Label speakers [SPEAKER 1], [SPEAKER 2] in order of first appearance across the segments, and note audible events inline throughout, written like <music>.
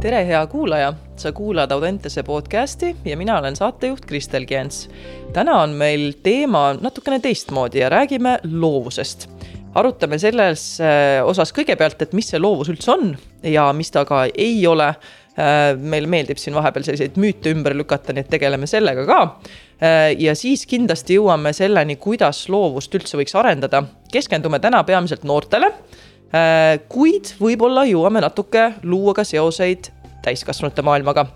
[SPEAKER 1] tere, hea kuulaja, sa kuulad Audentese podcasti ja mina olen saatejuht Kristel Kients. täna on meil teema natukene teistmoodi ja räägime loovusest. arutame selles äh, osas kõigepealt, et mis see loovus üldse on ja mis ta ka ei ole. Äh, meile meeldib siin vahepeal selliseid müüte ümber lükata, nii et tegeleme sellega ka. Äh, ja siis kindlasti jõuame selleni, kuidas loovust üldse võiks arendada. keskendume täna peamiselt noortele kuid võib-olla jõuame natuke luua ka seoseid täiskasvanute maailmaga.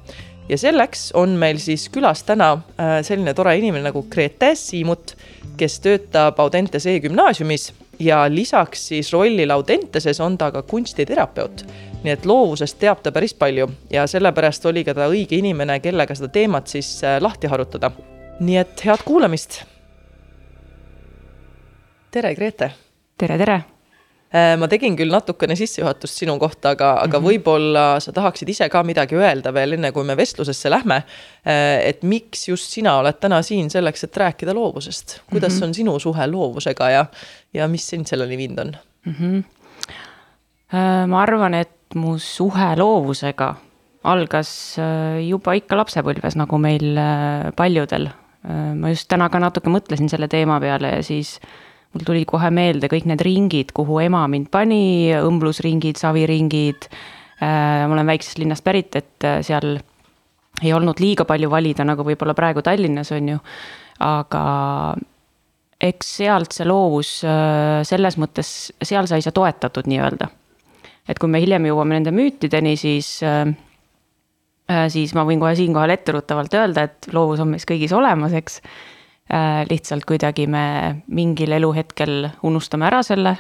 [SPEAKER 1] ja selleks on meil siis külas täna äh, selline tore inimene nagu Grete Siimut, kes töötab Audentes e-gümnaasiumis ja lisaks siis rollile Audenteses on ta ka kunstiterapeut. nii et loovusest teab ta päris palju ja sellepärast oli ka ta õige inimene, kellega seda teemat siis äh, lahti harutada. nii et head kuulamist. tere, Grete.
[SPEAKER 2] tere, tere
[SPEAKER 1] Äh, ma tegin küll natukene sissejuhatust sinu kohta, aga, aga mm -hmm. võib-olla sa tahaksid ise ka midagi öelda veel, enne kui me vestlusesse lähme. Äh, et miks just sina oled täna siin selleks, et rääkida loovusest, kuidas mm -hmm. on sinu suhe loovusega ja, ja mis sind selleni viinud on mm? -hmm.
[SPEAKER 2] ma arvan, et mu suhe loovusega algas juba ikka lapsepõlves, nagu meil paljudel. ma just täna ka natuke mõtlesin selle teema peale ja siis mul tulid kohe meelde kõik need ringid, kuhu ema mind pani, õmblusringid, saviringid. Äh, ma olen väiksest linnast pärit, et äh, seal ei olnud liiga palju valida, nagu võib-olla praegu Tallinnas on ju. aga eks sealt see loovus äh, selles mõttes, seal sai see toetatud nii-öelda. et kui me hiljem jõuame nende müütideni, siis siis ma võin kohe siinkohal etteruttavalt öelda, et loovus on meis kõigis olemas, eks lihtsalt kuidagi me mingil eluhetkel unustame ära selle.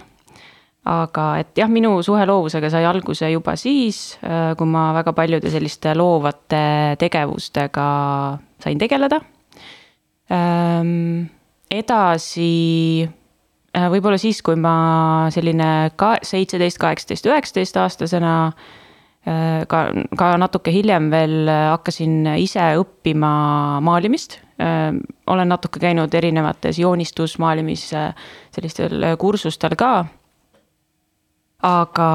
[SPEAKER 2] aga et jah, minu suhe loovusega sai alguse juba siis, äh, kui ma väga paljude selliste loovate tegevustega sain tegeleda. Ähm, edasi äh, võib-olla siis, kui ma selline ka seitseteist, kaheksateist, üheksateist aastasena ka, ka natuke hiljem veel hakkasin ise õppima maalimist olen natuke käinud erinevates joonistusmaalimis sellistel kursustel ka. aga,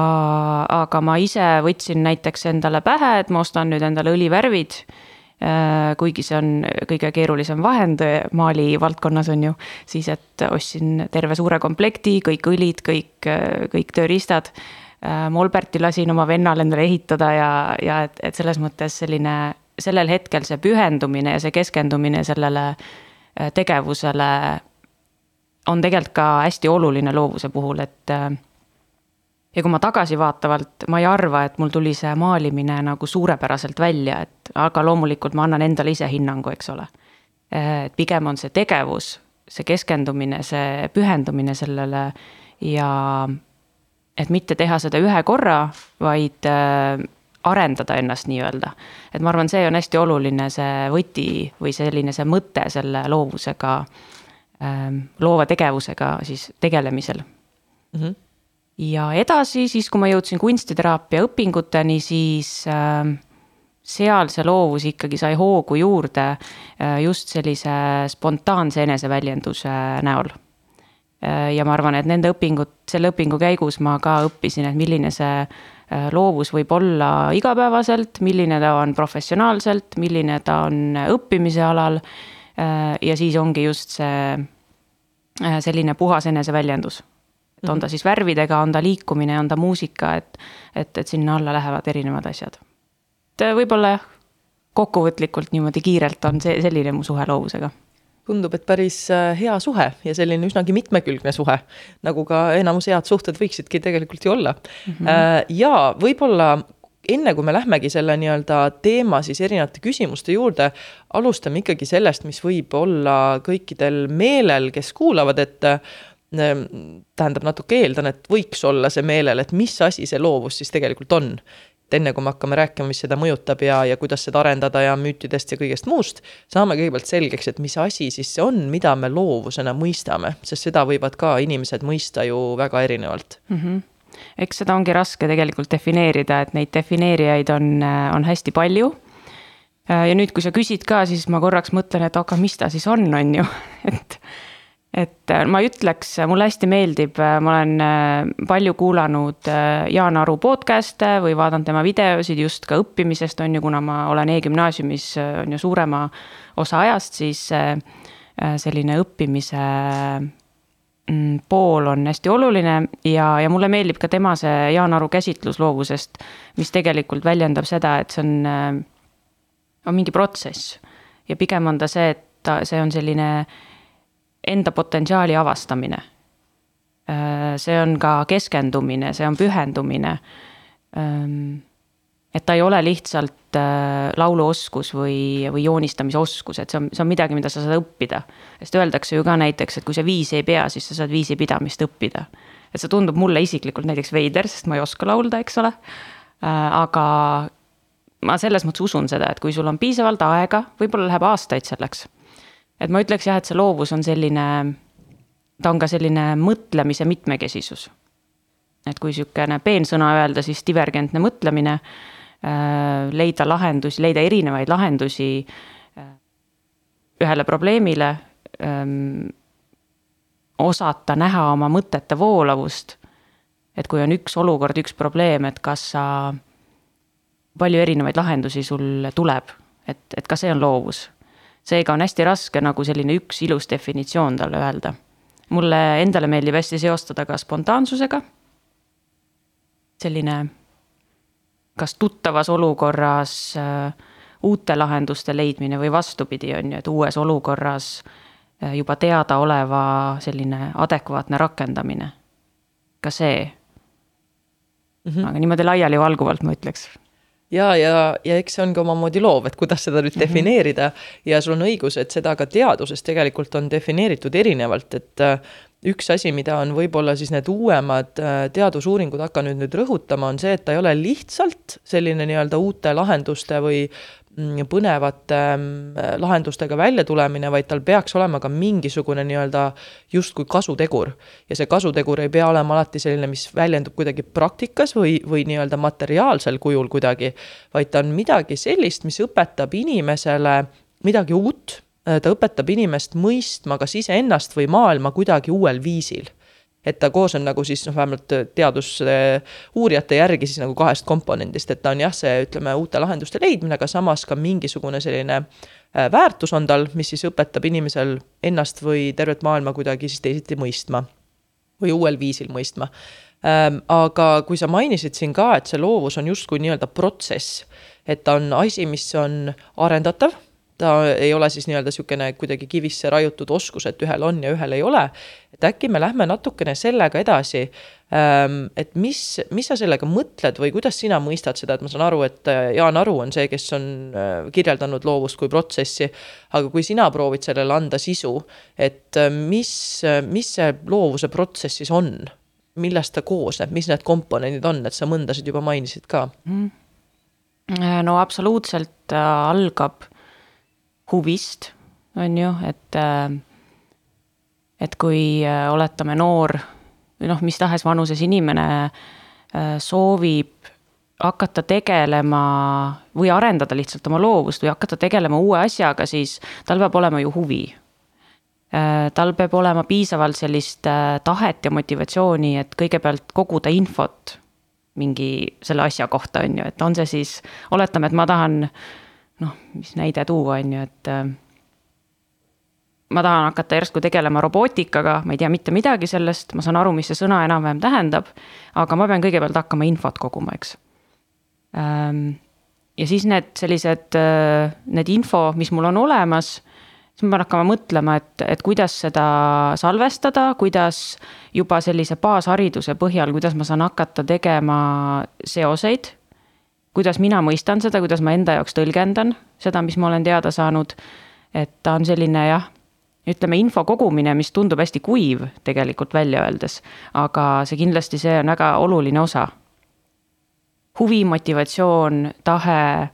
[SPEAKER 2] aga ma ise võtsin näiteks endale pähe, et ma ostan nüüd endale õlivärvid kuigi see on kõige keerulisem vahend maali valdkonnas on ju, siis et ostsin terve suure komplekti, kõik õlid, kõik, kõik tööriistad. Molberti lasin oma vennal endale ehitada ja, ja et, et selles mõttes selline sellel hetkel see pühendumine ja see keskendumine sellele äh, tegevusele on tegelikult ka hästi oluline loovuse puhul, et äh, ja kui ma tagasivaatavalt, ma ei arva, et mul tuli see maalimine nagu suurepäraselt välja, et aga loomulikult ma annan endale ise hinnangu, eks ole. Äh, et pigem on see tegevus, see keskendumine, see pühendumine sellele ja et mitte teha seda ühe korra, vaid arendada ennast nii-öelda. et ma arvan, see on hästi oluline, see võti või selline see mõte selle loovusega, ähm, loova tegevusega siis tegelemisel mm. -hmm. ja edasi siis, kui ma jõudsin kunstiteraapia õpinguteni, siis äh, seal see loovus ikkagi sai hoogu juurde äh, just sellise spontaanse eneseväljenduse näol äh, ja ma arvan, et nende õpingud, selle õpingu käigus ma ka õppisin, et milline see loovus võib olla igapäevaselt, milline ta on professionaalselt, milline ta on õppimise alal. Äh, ja siis ongi just see äh, selline puhas eneseväljendus. et on ta mhm. siis värvidega, on ta liikumine, on ta muusika, et, et, et sinna alla lähevad erinevad asjad. et võib-olla jah, kokkuvõtlikult niimoodi kiirelt on see selline mu suhe loovusega
[SPEAKER 1] tundub, et päris äh, hea suhe ja selline üsnagi mitmekülgne suhe, nagu ka enamus head suhted võiksidki tegelikult ju olla mm. -hmm. ja võib-olla enne kui me lähmegi selle nii-öelda teema siis erinevate küsimuste juurde, alustame ikkagi sellest, mis võib olla kõikidel meelel, kes kuulavad, et äh, tähendab, natuke eeldan, et võiks olla see meelel, et mis asi see loovus siis tegelikult on et enne kui me hakkame rääkima, mis seda mõjutab ja, ja kuidas seda arendada ja müütidest ja kõigest muust, saame kõigepealt selgeks, et mis asi siis see on, mida me loovusena mõistame, sest seda võivad ka inimesed mõista ju väga erinevalt mm.
[SPEAKER 2] -hmm eks seda ongi raske tegelikult defineerida, et neid defineerijaid on, on hästi palju. ja nüüd, kui sa küsid ka, siis ma korraks mõtlen, et aga mis ta siis on, on ju, <laughs> et et äh, ma ütleks, mulle hästi meeldib, äh, ma olen äh, palju kuulanud Jaan Aru podcast'e või vaadanud tema videosid just ka õppimisest, on ju, kuna ma olen e-gümnaasiumis, on ju, suurema osa ajast, siis selline õppimise mm, pool on hästi oluline ja, ja mulle meeldib ka tema see Jaan Aru käsitlus loovusest, mis tegelikult väljendab seda, et see on, on mingi protsess. ja pigem on ta see, et ta, see on selline enda potentsiaali avastamine. Äh, see on ka keskendumine, see on pühendumine. Ähm, et ta ei ole lihtsalt äh, lauluoskus või, või joonistamisoskus, et see on, see on midagi, mida sa saad õppida. sest öeldakse ju ka näiteks, et kui sa viisi ei pea, siis sa saad viisi pidamist õppida. et see tundub mulle isiklikult näiteks veider, sest ma ei oska laulda, eks ole. Äh, aga ma selles mõttes usun seda, et kui sul on piisavalt aega, võib-olla läheb aastaid selleks et ma ütleks jah, et see loovus on selline, ta on ka selline mõtlemise mitmekesisus. et kui sihukene peensõna öelda, siis divergentne mõtlemine, äh, leida lahendusi, leida erinevaid lahendusi äh, ühele probleemile, ähm, osata näha oma mõtete voolavust. et kui on üks olukord, üks probleem, et kas sa, palju erinevaid lahendusi sul tuleb, et, et ka see on loovus seega on hästi raske nagu selline üks ilus definitsioon talle öelda. mulle endale meeldib hästi seostada ka spontaansusega. selline, kas tuttavas olukorras äh, uute lahenduste leidmine või vastupidi, on ju, et uues olukorras äh, juba teadaoleva selline adekvaatne rakendamine. ka see mm. -hmm. aga niimoodi laialivalguvalt ma ütleks
[SPEAKER 1] ja, ja, ja eks see on ka omamoodi loov, et kuidas seda nüüd mm -hmm. defineerida ja sul on õigus, et seda ka teaduses tegelikult on defineeritud erinevalt, et äh, üks asi, mida on võib-olla siis need uuemad äh, teadusuuringud hakanud nüüd rõhutama, on see, et ta ei ole lihtsalt selline nii-öelda uute lahenduste või põnevate mm, lahendustega välja tulemine, vaid tal peaks olema ka mingisugune nii-öelda justkui kasutegur. ja see kasutegur ei pea olema alati selline, mis väljendub kuidagi praktikas või, või nii-öelda materiaalsel kujul kuidagi, vaid ta on midagi sellist, mis õpetab inimesele midagi uut, ta õpetab inimest mõistma kas iseennast või maailma kuidagi uuel viisil et ta koosneb nagu siis noh, vähemalt teadusuurijate järgi siis nagu kahest komponendist, et ta on jah, see ütleme, uute lahenduste leidmine, aga samas ka mingisugune selline äh, väärtus on tal, mis siis õpetab inimesel ennast või tervet maailma kuidagi siis teisiti mõistma või uuel viisil mõistma. Ähm, aga kui sa mainisid siin ka, et see loovus on justkui nii-öelda protsess, et ta on asi, mis on arendatav ta ei ole siis nii-öelda niisugune kuidagi kivisse raiutud oskus, et ühel on ja ühel ei ole. Et äkki me lähme natukene sellega edasi. Ähm, et mis, mis sa sellega mõtled või kuidas sina mõistad seda, et ma saan aru, et äh, Jaan Aru on see, kes on äh, kirjeldanud loovust kui protsessi. aga kui sina proovid sellele anda sisu, et äh, mis, mis see loovuse protsess siis on? millest ta koosneb, mis need komponendid on, et sa mõndasid juba mainisid ka mm.?
[SPEAKER 2] no absoluutselt algab huvist, on ju, et, äh, et kui äh, oletame noor või noh, mis tahes vanuses inimene äh, soovib hakata tegelema või arendada lihtsalt oma loovust või hakata tegelema uue asjaga, siis tal peab olema ju huvi. tal peab olema piisavalt sellist tahet ja motivatsiooni, et kõigepealt koguda infot mingi selle asja kohta, on ju, et on see siis, oletame, et ma tahan noh, mis näide tuua, on ju, et äh, ma tahan hakata järsku tegelema robootikaga, ma ei tea mitte midagi sellest, ma saan aru, mis see sõna enam-vähem tähendab, aga ma pean kõigepealt hakkama infot koguma, eks. Ähm, ja siis need sellised, äh, need info, mis mul on olemas, siis ma pean hakkama mõtlema, et, et kuidas seda salvestada, kuidas juba sellise baashariduse põhjal, kuidas ma saan hakata tegema seoseid kuidas mina mõistan seda, kuidas ma enda jaoks tõlgendan seda, mis ma olen teada saanud. et ta on selline jah, ütleme info kogumine, mis tundub hästi kuiv tegelikult välja öeldes, aga see kindlasti, see on väga oluline osa. huvi, motivatsioon, tahe,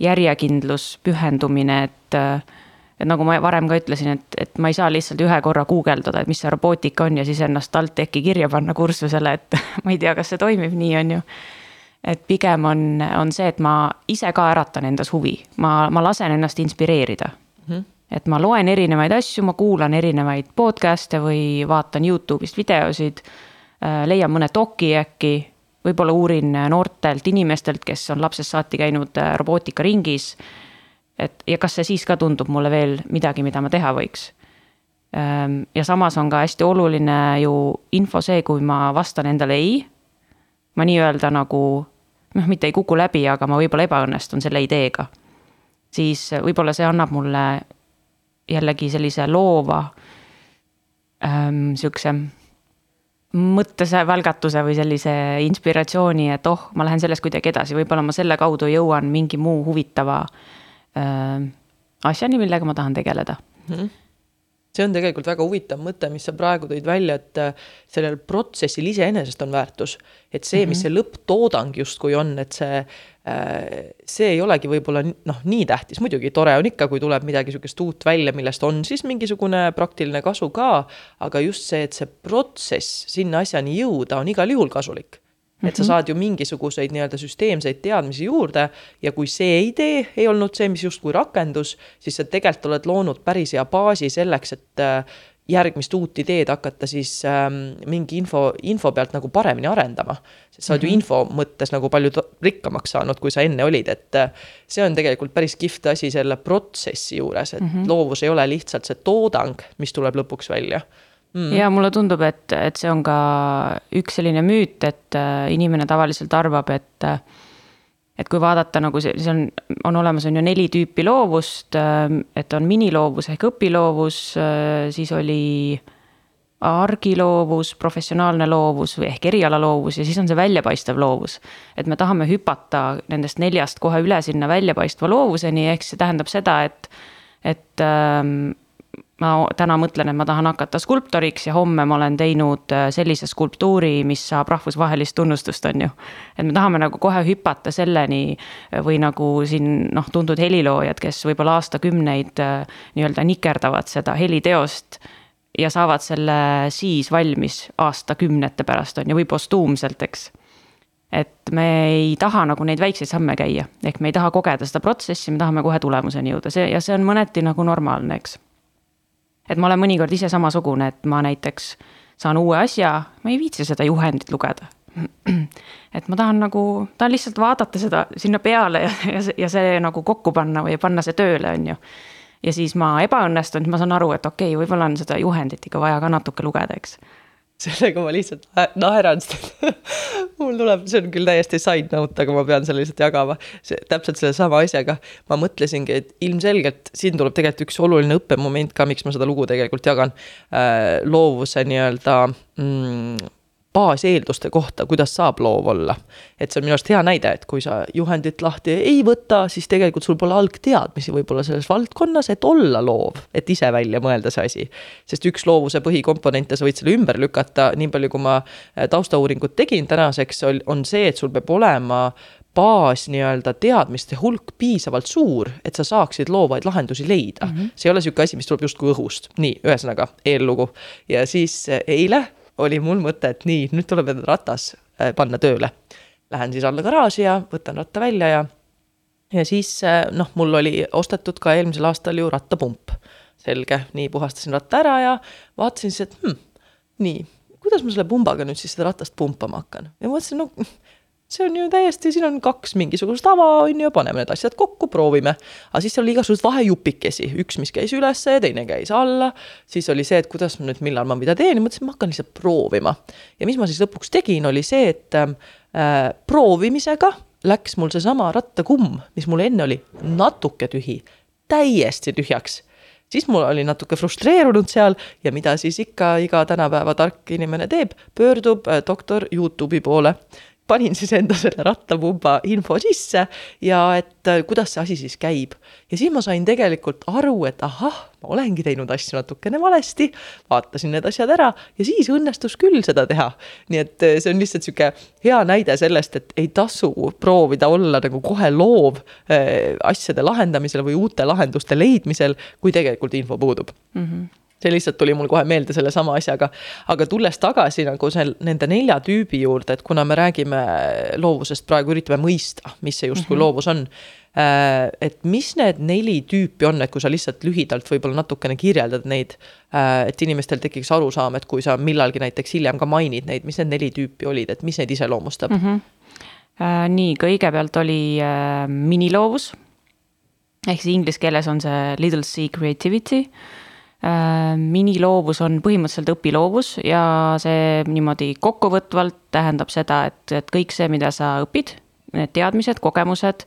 [SPEAKER 2] järjekindlus, pühendumine, et et nagu ma varem ka ütlesin, et, et ma ei saa lihtsalt ühe korra guugeldada, et mis see robootika on ja siis ennast alt-tehki kirja panna kursusele, et <laughs> ma ei tea, kas see toimib nii, on ju et pigem on, on see, et ma ise ka äratan endas huvi, ma, ma lasen ennast inspireerida mm. -hmm et ma loen erinevaid asju, ma kuulan erinevaid podcast'e või vaatan Youtube'ist videosid. leian mõne doki äkki, võib-olla uurin noortelt inimestelt, kes on lapsest saati käinud robootikaringis. et ja kas see siis ka tundub mulle veel midagi, mida ma teha võiks Ehm, ja samas on ka hästi oluline ju info see, kui ma vastan endale ei. ma nii-öelda nagu noh, mitte ei kuku läbi, aga ma võib-olla ebaõnnestun selle ideega. siis võib-olla see annab mulle jällegi sellise loova ähm,, sihukese mõttevälgatuse või sellise inspiratsiooni, et oh, ma lähen sellest kuidagi edasi, võib-olla ma selle kaudu jõuan mingi muu huvitava äh, asjani, millega ma tahan tegeleda mm. -hmm
[SPEAKER 1] see on tegelikult väga huvitav mõte, mis sa praegu tõid välja, et äh, sellel protsessil iseenesest on väärtus. et see, mis mhm. see lõpptoodang justkui on, et see, äh, see ei olegi võib-olla noh, nii tähtis, muidugi tore on ikka, kui tuleb midagi sihukest uut välja, millest on siis mingisugune praktiline kasu ka. aga just see, et see protsess sinna asjani jõuda on igal juhul kasulik et sa mhm. saad ju mingisuguseid nii-öelda süsteemseid teadmisi juurde ja kui see idee ei olnud see, mis justkui rakendus, siis sa tegelikult oled loonud päris hea baasi selleks, et äh, järgmist uut ideed hakata siis ähm, mingi info, info pealt nagu paremini arendama. sest sa oled mm -hmm. ju mhm. info mõttes nagu palju rikkamaks saanud, kui sa enne olid, et äh, see on tegelikult päris kihvt asi selle protsessi juures, et mm -hmm. loovus ei ole lihtsalt see toodang, mis tuleb lõpuks välja
[SPEAKER 2] mm.. ja mulle tundub, et, et see on ka üks selline müüt, et äh, inimene tavaliselt arvab, et äh, et kui vaadata nagu see, see on, on olemas, on ju neli tüüpi loovust, äh, et on miniloovus ehk õpiloovus, siis oli argiloovus, professionaalne loovus või ehk erialaloovus ja siis on see väljapaistev loovus. et me tahame hüpata nendest neljast kohe üle sinna väljapaistva loovuseni, ehk see tähendab seda, et, et ähm, ma täna mõtlen, et ma tahan hakata skulptoriks ja homme ma olen teinud äh, sellise skulptuuri, mis saab rahvusvahelist tunnustust, on ju. et me tahame nagu kohe hüpata selleni äh, või nagu siin noh, tuntud heliloojad, kes võib-olla aastakümneid äh, nii-öelda nikerdavad seda heliteost. ja saavad selle siis valmis aastakümnete pärast on ju, või postuumselt, eks et me ei taha nagu neid väikseid samme käia, ehk me ei taha kogeda seda protsessi, me tahame kohe tulemuseni jõuda, see ja see on mõneti nagu normaalne, eks et ma olen mõnikord ise samasugune, et ma näiteks saan uue asja, ma ei viitsi seda juhendit lugeda. <clears throat> et ma tahan nagu, tahan lihtsalt vaadata seda sinna peale ja, ja, ja see nagu kokku panna või panna see tööle, on ju. ja siis ma ebaõnnestun, siis ma saan aru, et okei okay,, võib-olla on seda juhendit ikka vaja ka natuke lugeda, eks
[SPEAKER 1] sellega ma lihtsalt naeran, sest <laughs> mul tuleb, see on küll täiesti side note, aga ma pean selle lihtsalt jagama. see täpselt sellesama asjaga, ma mõtlesingi, et ilmselgelt siin tuleb tegelikult üks oluline õppemoment ka, miks ma seda lugu tegelikult jagan äh,. loovuse nii-öelda mm, baaseelduste kohta, kuidas saab loov olla. et see on minu arust hea näide, et kui sa juhendit lahti ei võta, siis tegelikult sul pole algteadmisi võib-olla selles valdkonnas, et olla loov, et ise välja mõelda see asi. sest üks loovuse põhikomponente, sa võid selle ümber lükata, nii palju, kui ma äh, taustauuringut tegin tänaseks, on see, et sul peab olema baas nii-öelda teadmiste hulk piisavalt suur, et sa saaksid loovaid lahendusi leida mm. -hmm. see ei ole niisugune asi, mis tuleb justkui õhust. nii, ühesõnaga eellugu ja siis äh, eile oli mul mõte, et nii, nüüd tuleb endale ratas äh, panna tööle. Lähen siis alla garaaži ja võtan ratta välja ja, ja siis äh, noh, mul oli ostetud ka eelmisel aastal ju rattapump. selge, nii puhastasin ratta ära ja vaatasin siis, et hm, nii, kuidas ma selle pumbaga nüüd siis seda ratast pumpama hakkan ja mõtlesin, no see on ju täiesti, siin on kaks mingisugust ava, on ju, paneme need asjad kokku, proovime. aga siis oli igasuguseid vahejupikesi, üks, mis käis ülesse ja teine käis alla. siis oli see, et kuidas ma nüüd, millal ma mida teen ja mõtlesin, ma hakkan lihtsalt proovima. ja mis ma siis lõpuks tegin, oli see, et äh, proovimisega läks mul seesama rattakumm, mis mul enne oli natuke tühi, täiesti tühjaks siis mul oli natuke frustreerunud seal ja mida siis ikka iga tänapäeva tark inimene teeb, pöördub äh, doktor Youtube'i poole panin siis enda selle rattapumba info sisse ja et äh, kuidas see asi siis käib. ja siis ma sain tegelikult aru, et ahah, ma olengi teinud asju natukene valesti, vaatasin need asjad ära ja siis õnnestus küll seda teha. nii et äh, see on lihtsalt sihuke hea näide sellest, et ei tasu proovida olla nagu kohe loov äh, asjade lahendamisel või uute lahenduste leidmisel, kui tegelikult info puudub mm. -hmm see lihtsalt tuli mul kohe meelde sellesama asjaga. aga tulles tagasi nagu seal nende nelja tüübi juurde, et kuna me räägime loovusest praegu, üritame mõista, mis see justkui mm -hmm. loovus on. Äh, et mis need neli tüüpi on, et kui sa lihtsalt lühidalt võib-olla natukene kirjeldad neid, äh, et inimestel tekiks arusaam, et kui sa millalgi näiteks hiljem ka mainid neid, mis need neli tüüpi olid, et mis neid iseloomustab mm? -hmm.
[SPEAKER 2] nii, kõigepealt oli miniloovus. ehk siis inglise keeles on see little c creativity miniloovus on põhimõtteliselt õpiloovus ja see niimoodi kokkuvõtvalt tähendab seda, et, et kõik see, mida sa õpid, need teadmised, kogemused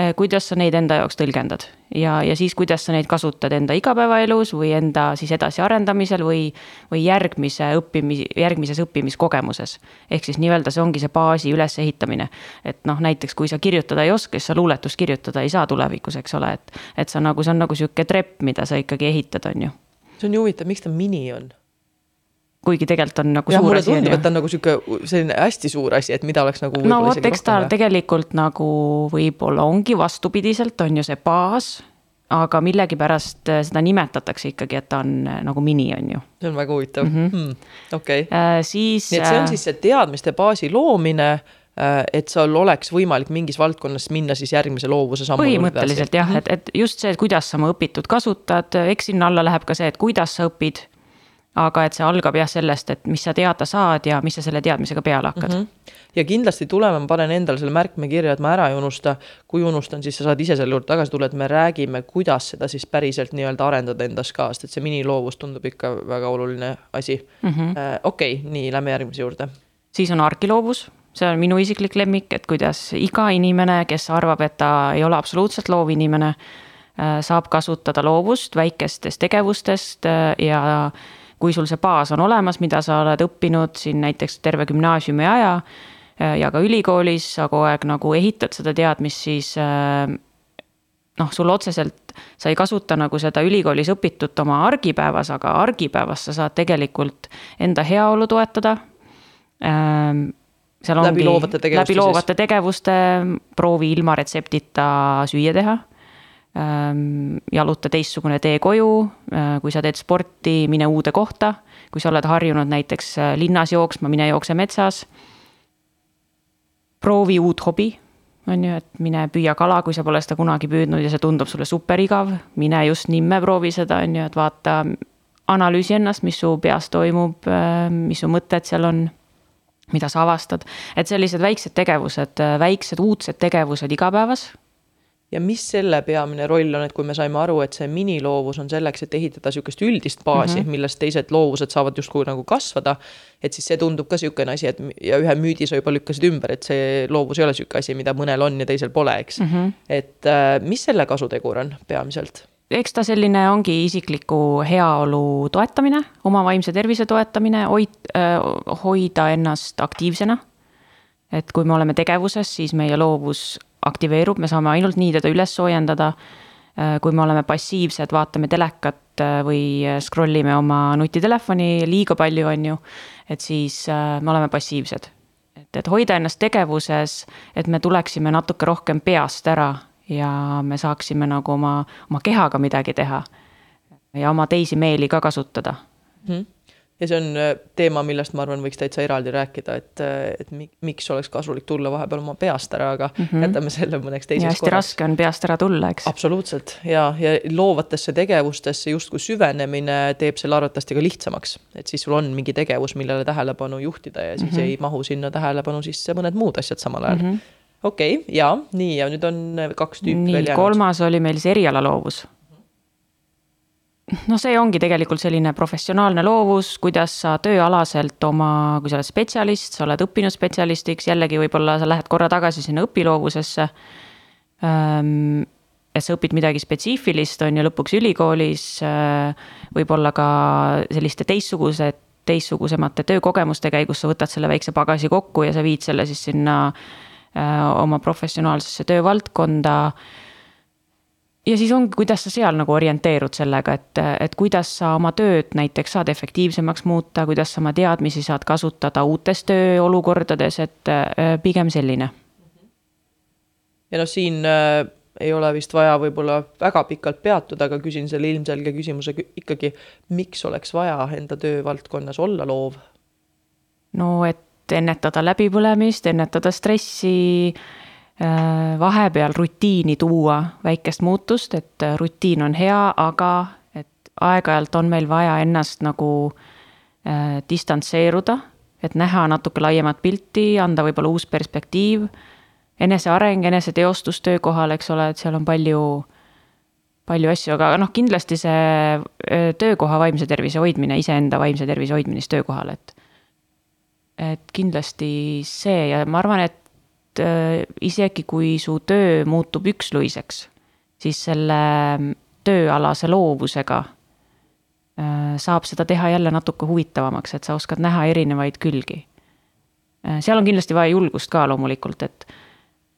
[SPEAKER 2] Eh, kuidas sa neid enda jaoks tõlgendad ja, ja siis, kuidas sa neid kasutad enda igapäevaelus või enda siis edasiarendamisel või, või järgmise õppimis, järgmises õppimiskogemuses. ehk siis nii-öelda see ongi see baasi ülesehitamine. et noh, näiteks kui sa kirjutada ei oska, siis sa luuletust kirjutada ei saa tulevikus, eks ole, et, et sa nagu, see on nagu sihuke trepp, mida sa ikkagi ehitad, on ju.
[SPEAKER 1] See on ju huvitav, miks ta mini on?
[SPEAKER 2] kuigi tegelikult on nagu
[SPEAKER 1] ja, suur asi. mulle tundub, et ta on nagu sihuke selline hästi suur asi, et mida oleks nagu.
[SPEAKER 2] no vot, eks ta tegelikult nagu võib-olla ongi vastupidiselt, on ju see baas. aga millegipärast äh, seda nimetatakse ikkagi, et ta on äh, nagu mini, on ju.
[SPEAKER 1] see on väga huvitav mm -hmm. okei
[SPEAKER 2] äh,. siis.
[SPEAKER 1] nii et see on äh, siis see teadmiste baasi loomine et sul oleks võimalik mingis valdkonnas minna siis järgmise loovuse sammu
[SPEAKER 2] põhimõtteliselt jah, et, et just see, et kuidas sa oma õpitut kasutad, eks sinna alla läheb ka see, et kuidas sa õpid aga et see algab jah sellest, et mis sa teada saad ja mis sa selle teadmisega peale hakkad mm. -hmm.
[SPEAKER 1] ja kindlasti tuleme, ma panen endale selle märkme kirja, et ma ära ei unusta. kui unustan, siis sa saad ise selle juurde tagasi tulla, et me räägime, kuidas seda siis päriselt nii-öelda arendada endas ka, sest et see miniloovus tundub ikka väga oluline asi mm -hmm.. okei okay,, nii, lähme järgmise juurde.
[SPEAKER 2] siis on argiloovus see on minu isiklik lemmik, et kuidas iga inimene, kes arvab, et ta ei ole absoluutselt loov inimene, äh, saab kasutada loovust väikestest tegevustest äh, ja kui sul see baas on olemas, mida sa oled õppinud siin näiteks terve gümnaasiumi aja äh, ja ka ülikoolis, sa kogu aeg nagu ehitad seda teadmist, siis noh, sul otseselt, sa ei kasuta nagu seda ülikoolis õpitut oma argipäevas, aga argipäevas sa saad tegelikult enda heaolu toetada. Seal ongi läbi loovate tegevuste, läbi loovate tegevuste proovi ilma retseptita süüa teha Ähm, jaluta teistsugune tee koju, äh, kui sa teed sporti, mine uude kohta. kui sa oled harjunud näiteks äh, linnas jooksma, mine jookse metsas. proovi uut hobi, on ju, et mine püüa kala, kui sa pole seda kunagi püüdnud ja see tundub sulle super igav. mine just nimme proovi seda, on ju, et vaata, analüüsi ennast, mis su peas toimub, äh, mis su mõtted seal on mida sa avastad, et sellised väiksed tegevused, väiksed uudsed tegevused igapäevas
[SPEAKER 1] ja mis selle peamine roll on, et kui me saime aru, et see miniloovus on selleks, et ehitada sihukest üldist baasi mm, -hmm. millest teised loovused saavad justkui nagu kasvada. et siis see tundub ka sihukene asi, et ja ühe müüdi sa juba lükkasid ümber, et see loovus ei ole sihuke asi, mida mõnel on ja teisel pole, eks mm. -hmm. et äh, mis selle kasutegur on peamiselt?
[SPEAKER 2] Eks ta selline ongi isikliku heaolu toetamine, oma vaimse tervise toetamine, hoid- äh,, hoida ennast aktiivsena. et kui me oleme tegevuses, siis meie loovus aktiveerub, me saame ainult nii teda üles soojendada. Kui me oleme passiivsed, vaatame telekat või scroll ime oma nutitelefoni liiga palju, on ju, et siis me oleme passiivsed. et, et hoida ennast tegevuses, et me tuleksime natuke rohkem peast ära ja me saaksime nagu oma, oma kehaga midagi teha. ja oma teisi meeli ka kasutada mm. -hmm
[SPEAKER 1] ja see on äh, teema, millest ma arvan, võiks täitsa eraldi rääkida, et, äh, et miks oleks kasulik tulla vahepeal oma peast ära, aga mm -hmm. jätame selle mõneks teiseks
[SPEAKER 2] korraks. hästi raske on peast ära tulla, eks.
[SPEAKER 1] absoluutselt ja, ja loovatesse tegevustesse justkui süvenemine teeb selle arvatavasti ka lihtsamaks. et siis sul on mingi tegevus, millele tähelepanu juhtida ja siis mm -hmm. ei mahu sinna tähelepanu sisse mõned muud asjad samal ajal mm. -hmm okei okay,, ja nii, ja nüüd on kaks tüüpi
[SPEAKER 2] nii, veel jäänud. kolmas oli meil see erialaloovus noh, see ongi tegelikult selline professionaalne loovus, kuidas sa tööalaselt oma, kui sa oled spetsialist, sa oled õppinud spetsialistiks, jällegi võib-olla sa lähed korra tagasi sinna õpiloovusesse. Ehm, et sa õpid midagi spetsiifilist, on ju, lõpuks ülikoolis, äh, võib-olla ka selliste teistsuguse, teistsugusemate töökogemuste käigus sa võtad selle väikse pagasi kokku ja sa viid selle siis sinna äh, oma professionaalsesse töövaldkonda ja siis ongi, kuidas sa seal nagu orienteerud sellega, et, et kuidas sa oma tööd näiteks saad efektiivsemaks muuta, kuidas sa oma teadmisi saad kasutada uutes tööolukordades, et äh, pigem selline.
[SPEAKER 1] ja noh, siin äh, ei ole vist vaja võib-olla väga pikalt peatuda, aga küsin selle ilmselge küsimuse ikkagi, miks oleks vaja enda töövaldkonnas olla loov?
[SPEAKER 2] no et ennetada läbipõlemist, ennetada stressi äh, vahepeal rutiini tuua väikest muutust, et rutiin on hea, aga et aeg-ajalt on meil vaja ennast nagu äh, distantseeruda, et näha natuke laiemat pilti, anda võib-olla uus perspektiiv, eneseareng, eneseteostus töökohal, eks ole, et seal on palju palju asju, aga noh, kindlasti see töökoha vaimse tervise hoidmine, iseenda vaimse tervise hoidmine siis töökohal, et. Et kindlasti see ja ma arvan, et äh, isegi kui su töö muutub üksluiseks, siis selle tööalase loovusega äh, saab seda teha jälle natuke huvitavamaks, et sa oskad näha erinevaid külgi. Äh, seal on kindlasti vaja julgust ka loomulikult, et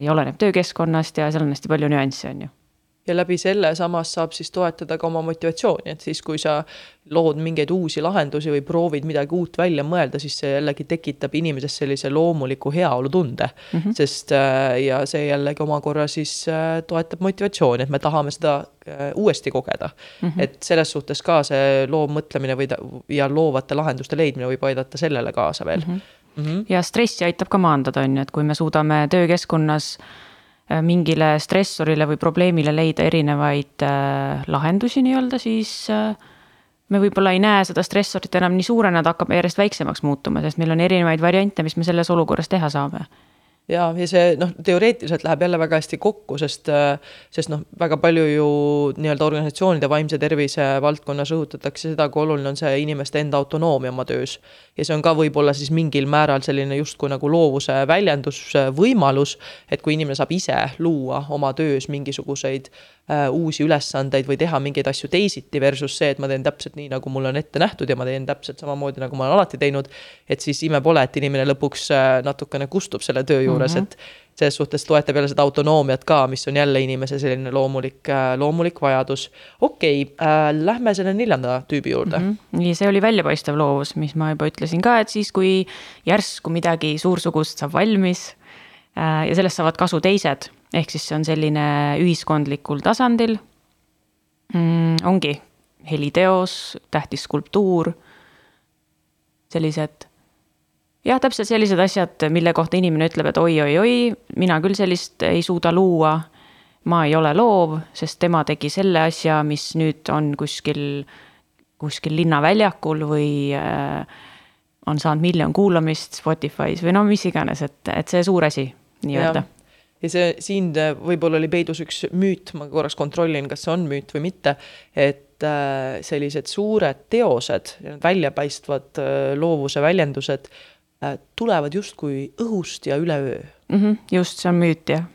[SPEAKER 2] ja oleneb töökeskkonnast ja seal on hästi palju nüansse, on ju
[SPEAKER 1] ja läbi selle samas saab siis toetada ka oma motivatsiooni, et siis, kui sa lood mingeid uusi lahendusi või proovid midagi uut välja mõelda, siis see jällegi tekitab inimeses sellise loomuliku heaolutunde mm. -hmm. sest äh, ja see jällegi omakorra siis äh, toetab motivatsiooni, et me tahame seda äh, uuesti kogeda mm. -hmm. et selles suhtes ka see loov mõtlemine või ja loovate lahenduste leidmine võib aidata sellele kaasa veel mm. -hmm.
[SPEAKER 2] Mm -hmm. ja stressi aitab ka maandada, on ju, et kui me suudame töökeskkonnas mingile stressorile või probleemile leida erinevaid äh, lahendusi nii-öelda, siis äh, me võib-olla ei näe seda stressorit enam nii suurena, ta hakkab järjest väiksemaks muutuma, sest meil on erinevaid variante, mis me selles olukorras teha saame
[SPEAKER 1] ja, ja see noh, teoreetiliselt läheb jälle väga hästi kokku, sest, sest noh, väga palju ju nii-öelda organisatsioonide vaimse tervise valdkonnas rõhutatakse seda, kui oluline on see inimeste enda autonoomia oma töös. ja see on ka võib-olla siis mingil määral selline justkui nagu loovuse väljendusvõimalus, et kui inimene saab ise luua oma töös mingisuguseid äh, uusi ülesandeid või teha mingeid asju teisiti versus see, et ma teen täpselt nii, nagu mulle on ette nähtud ja ma teen täpselt samamoodi, nagu ma olen alati teinud. et siis ime pole, et inimene lõpuks äh, natukene kustub selle töö juures mm, -hmm. et selles suhtes toetab jälle seda autonoomiat ka, mis on jälle inimese selline loomulik, äh, loomulik vajadus. okei okay, äh,, lähme selle neljanda tüübi juurde mm.
[SPEAKER 2] -hmm. nii, see oli väljapaistev loovus, mis ma juba ütlesin ka, et siis, kui järsku midagi suursugust saab valmis äh, ja sellest saavad kasu teised ehk siis see on selline ühiskondlikul tasandil mm,. ongi heliteos, tähtis skulptuur, sellised jah, täpselt sellised asjad, mille kohta inimene ütleb, et oi-oi-oi, mina küll sellist ei suuda luua. ma ei ole loov, sest tema tegi selle asja, mis nüüd on kuskil, kuskil linnaväljakul või äh, on saanud miljon kuulamist Spotify's või no mis iganes, et, et see suur asi nii-öelda
[SPEAKER 1] ja see siin äh, võib-olla oli peidus üks müüt, ma korraks kontrollin, kas see on müüt või mitte, et äh, sellised suured teosed, väljapaistvad äh, loovuse väljendused tulevad justkui õhust ja üleöö
[SPEAKER 2] mm. -hmm, just, see on müüt jah.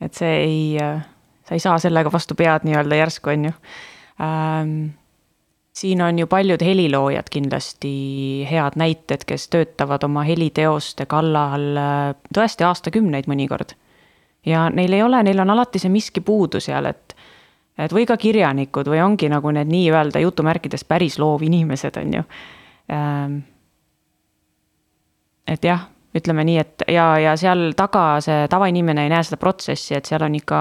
[SPEAKER 2] et see ei, sa ei saa sellega vastu pead nii-öelda järsku, on ju ähm, siin on ju paljud heliloojad kindlasti head näited, kes töötavad oma heliteoste kallal tõesti aastakümneid mõnikord ja neil ei ole, neil on alati see miski puudu seal, et et või ka kirjanikud või ongi nagu need nii-öelda jutumärkides päris loovinimesed, on ju. Ähm, et jah, ütleme nii, et ja, ja seal taga see tavainimene ei näe seda protsessi, et seal on ikka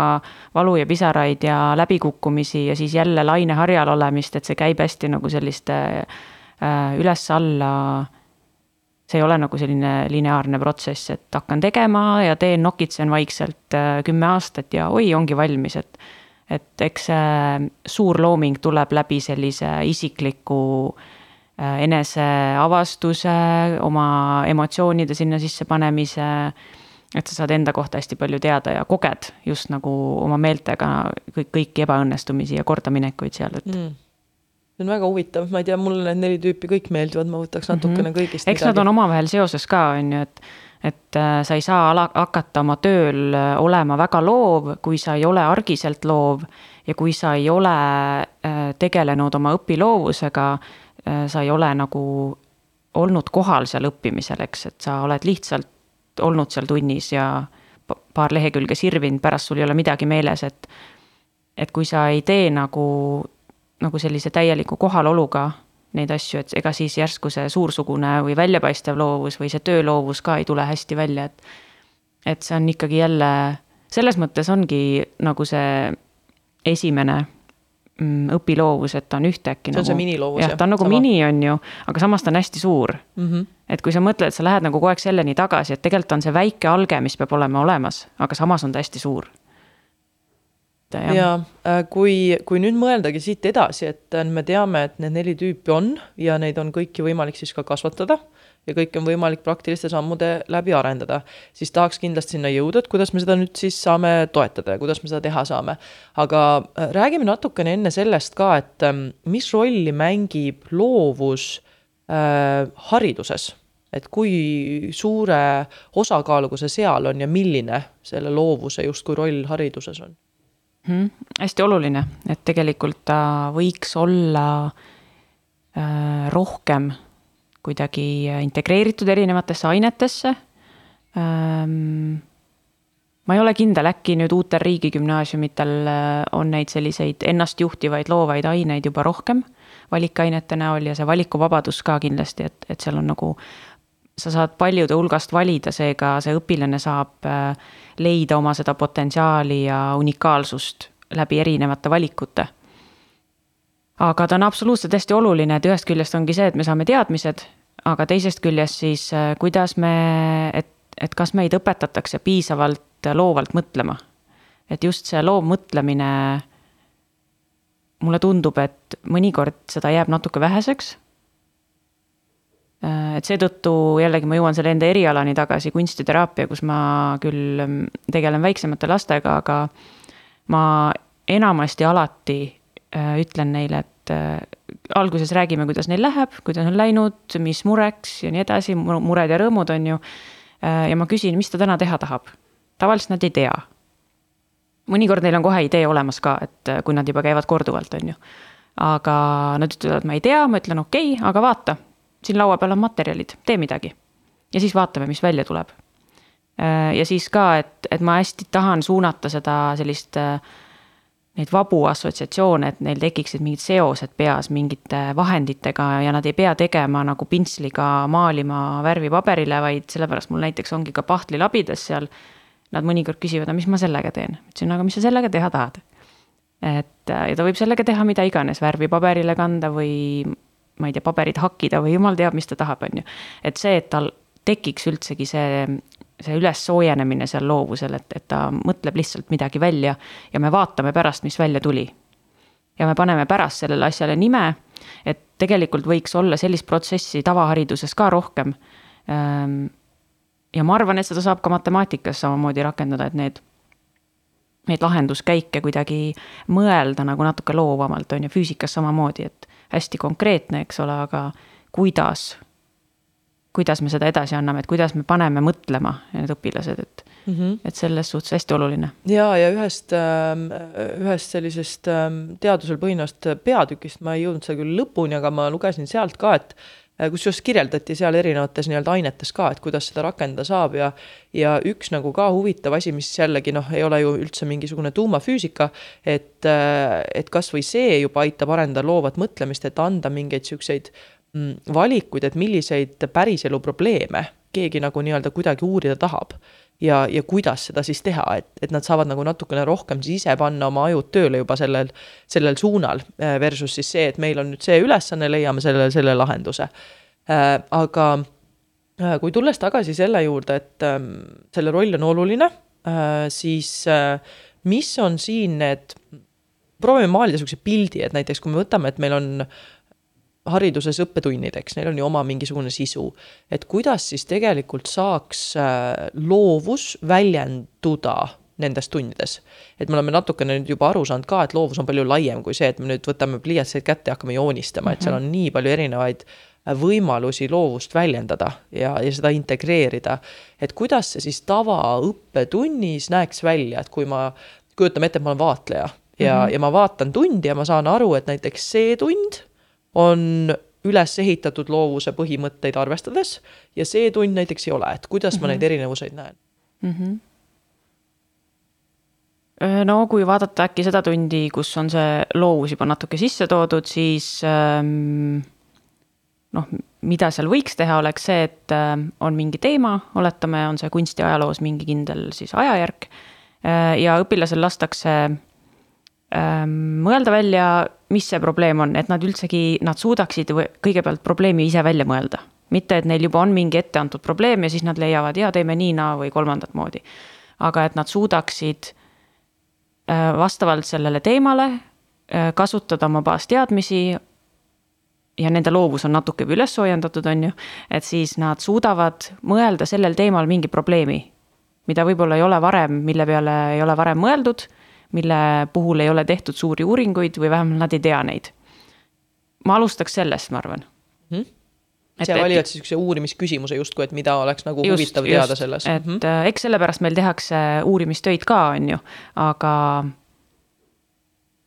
[SPEAKER 2] valu ja pisaraid ja läbikukkumisi ja siis jälle laineharjal olemist, et see käib hästi nagu selliste äh, üles-alla see ei ole nagu selline lineaarne protsess, et hakkan tegema ja teen, nokitsen vaikselt äh, kümme aastat ja oi, ongi valmis, et. et eks see suur looming tuleb läbi sellise isikliku äh, eneseavastuse, oma emotsioonide sinna sisse panemise. et sa saad enda kohta hästi palju teada ja koged just nagu oma meeltega kõik, kõiki ebaõnnestumisi ja kordaminekuid seal, et mm
[SPEAKER 1] see on väga huvitav, ma ei tea, mulle need neli tüüpi kõik meeldivad, ma võtaks natukene mm -hmm. kõigist.
[SPEAKER 2] eks midagi. nad on omavahel seoses ka, on ju, et, et äh, sa ei saa ala, hakata oma tööl äh, olema väga loov, kui sa ei ole argiselt loov. ja kui sa ei ole äh, tegelenud oma õpiloovusega, sa ei ole nagu olnud kohal seal õppimisel, eks, et sa oled lihtsalt olnud seal tunnis ja paar lehekülge sirvinud, pärast sul ei ole midagi meeles, et et kui sa ei tee nagu nagu sellise täieliku kohaloluga neid asju, et ega siis järsku see suursugune või väljapaistev loovus või see tööloovus ka ei tule hästi välja, et. et see on ikkagi jälle, selles mõttes ongi nagu see esimene mm, õpiloovus, et ta on ühtäkki
[SPEAKER 1] see on
[SPEAKER 2] nagu,
[SPEAKER 1] see miniloovus
[SPEAKER 2] jah, ta on nagu
[SPEAKER 1] Sama.
[SPEAKER 2] mini, on ju, aga samas ta on hästi suur
[SPEAKER 1] mm. -hmm.
[SPEAKER 2] et kui sa mõtled, sa lähed nagu kogu aeg selleni tagasi, et tegelikult on see väike alge, mis peab olema olemas, aga samas on ta hästi suur.
[SPEAKER 1] Ja äh, kui, kui nüüd mõeldagi siit edasi, et äh, me teame, et need neli tüüpi on ja neid on kõiki võimalik siis ka kasvatada ja kõike on võimalik praktiliste sammude läbi arendada, siis tahaks kindlasti sinna jõuda, et kuidas me seda nüüd siis saame toetada ja kuidas me seda teha saame. aga äh, räägime natukene enne sellest ka, et ähm, mis rolli mängib loovus äh, hariduses et kui suure osakaaluga see seal on ja milline selle loovuse justkui roll hariduses on?
[SPEAKER 2] Mm,. hästi oluline, et tegelikult ta võiks olla äh, rohkem kuidagi integreeritud erinevatesse ainetesse ähm,. ma ei ole kindel, äkki nüüd uutel riigigümnaasiumitel äh, on neid selliseid ennastjuhtivaid loovaid aineid juba rohkem valikainete näol ja see valikuvabadus ka kindlasti, et, et seal on nagu sa saad paljude hulgast valida, seega see õpilane saab äh, leida oma seda potentsiaali ja unikaalsust läbi erinevate valikute. aga ta on absoluutselt hästi oluline, et ühest küljest ongi see, et me saame teadmised, aga teisest küljest siis äh, kuidas me, et, et kas meid õpetatakse piisavalt loovalt mõtlema. et just see loov mõtlemine, mulle tundub, et mõnikord seda jääb natuke väheseks Äh, et seetõttu jällegi ma jõuan selle enda erialani tagasi, kunstiteraapia, kus ma küll mm, tegelen väiksemate lastega, aga ma enamasti alati äh, ütlen neile, et äh, alguses räägime, kuidas neil läheb, kuidas on läinud, mis mureks ja nii edasi, mured ja rõõmud on ju. ja ma küsin, mis ta täna teha tahab. tavaliselt nad ei tea. mõnikord neil on kohe idee olemas ka, et kui nad juba käivad korduvalt, on ju. aga nad ütlevad, ma ei tea, ma ütlen okei okay,, aga vaata siin laua peal on materjalid, tee midagi. ja siis vaatame, mis välja tuleb. Äh, ja siis ka, et, et ma hästi tahan suunata seda sellist, äh, neid vabu assotsiatsioone, et neil tekiksid mingid seosed peas mingite vahenditega ja nad ei pea tegema nagu pintsliga maalima värvi paberile, vaid sellepärast mul näiteks ongi ka pahtlilabides seal. Nad mõnikord küsivad, aga mis ma sellega teen, ütlesin, aga mis sa sellega teha tahad et äh, ja ta võib sellega teha mida iganes, värvi paberile kanda või ma ei tea, paberit hakkida või jumal teab, mis ta tahab, on ju. et see, et tal tekiks üldsegi see, see ülessoojenemine seal loovusel, et, et ta mõtleb lihtsalt midagi välja ja me vaatame pärast, mis välja tuli. ja me paneme pärast sellele asjale nime, et tegelikult võiks olla sellist protsessi tavahariduses ka rohkem. Ehm, ja ma arvan, et seda saab ka matemaatikas samamoodi rakendada, et need neid lahenduskäike kuidagi mõelda nagu natuke loovamalt, on ju, füüsikas samamoodi, et hästi konkreetne, eks ole, aga kuidas, kuidas me seda edasi anname, et kuidas me paneme mõtlema need õpilased, et mm, -hmm. et selles suhtes hästi oluline.
[SPEAKER 1] ja, ja ühest, ähm, ühest sellisest ähm, teadusel põhinevast peatükist ma ei jõudnud seal küll lõpuni, aga ma lugesin sealt ka, et kusjuures kirjeldati seal erinevates nii-öelda ainetes ka, et kuidas seda rakendada saab ja ja üks nagu ka huvitav asi, mis jällegi noh, ei ole ju üldse mingisugune tuumafüüsika, et, äh, et kas või see juba aitab arendada loovat mõtlemist, et anda mingeid niisuguseid mm, valikuid, et milliseid päriselu probleeme keegi nagu nii-öelda kuidagi uurida tahab ja, ja kuidas seda siis teha, et, et nad saavad nagu natukene rohkem siis ise panna oma ajud tööle juba sellel, sellel suunal. äh, Versus siis see, et meil on nüüd see ülesanne, leiame selle, selle lahenduse äh,. aga äh, kui tulles tagasi selle juurde, et äh, selle roll on oluline äh,, siis äh, mis on siin need, proovime maalida niisuguse pildi, et näiteks kui me võtame, et meil on hariduses õppetunnid, eks, neil on ju oma mingisugune sisu. et kuidas siis tegelikult saaks äh, loovus väljenduda nendes tundides. et me oleme natukene nüüd juba aru saanud ka, et loovus on palju laiem kui see, et me nüüd võtame pliiatseid kätte ja hakkame joonistama, et seal on nii palju erinevaid äh, võimalusi loovust väljendada ja, ja seda integreerida. et kuidas see siis tavaõppetunnis näeks välja, et kui ma, kujutame ette, et ma olen vaatleja ja mm, -hmm. ja ma vaatan tundi ja ma saan aru, et näiteks see tund on üles ehitatud loovuse põhimõtteid arvestades ja see tund näiteks ei ole, et kuidas mm -hmm. ma neid mhm. erinevuseid näen mm? -hmm.
[SPEAKER 2] no kui vaadata äkki seda tundi, kus on see loovus juba natuke sisse toodud, siis ähm, noh, mida seal võiks teha, oleks see, et äh, on mingi teema, oletame, on see kunstiajaloos mingi kindel siis ajajärk äh, ja õpilasel lastakse ähm, mõelda välja, mis see probleem on, et nad üldsegi, nad suudaksid kõigepealt probleemi ise välja mõelda. mitte, et neil juba on mingi ette antud probleem ja siis nad leiavad ja teeme nii, naa või kolmandat moodi. aga et nad suudaksid äh, vastavalt sellele teemale äh, kasutada oma baasteadmisi ja nende loovus on natuke üles soojendatud, on ju, et siis nad suudavad mõelda sellel teemal mingi probleemi, mida võib-olla ei ole varem, mille peale ei ole varem mõeldud, mille puhul ei ole tehtud suuri uuringuid või vähemalt nad ei tea neid. ma alustaks sellest, ma arvan
[SPEAKER 1] mm. -hmm sa valivad siis niisuguse uurimisküsimuse justkui, et mida oleks nagu just, huvitav teada just, selles.
[SPEAKER 2] et mm -hmm. eks sellepärast meil tehakse uurimistöid ka, on ju, aga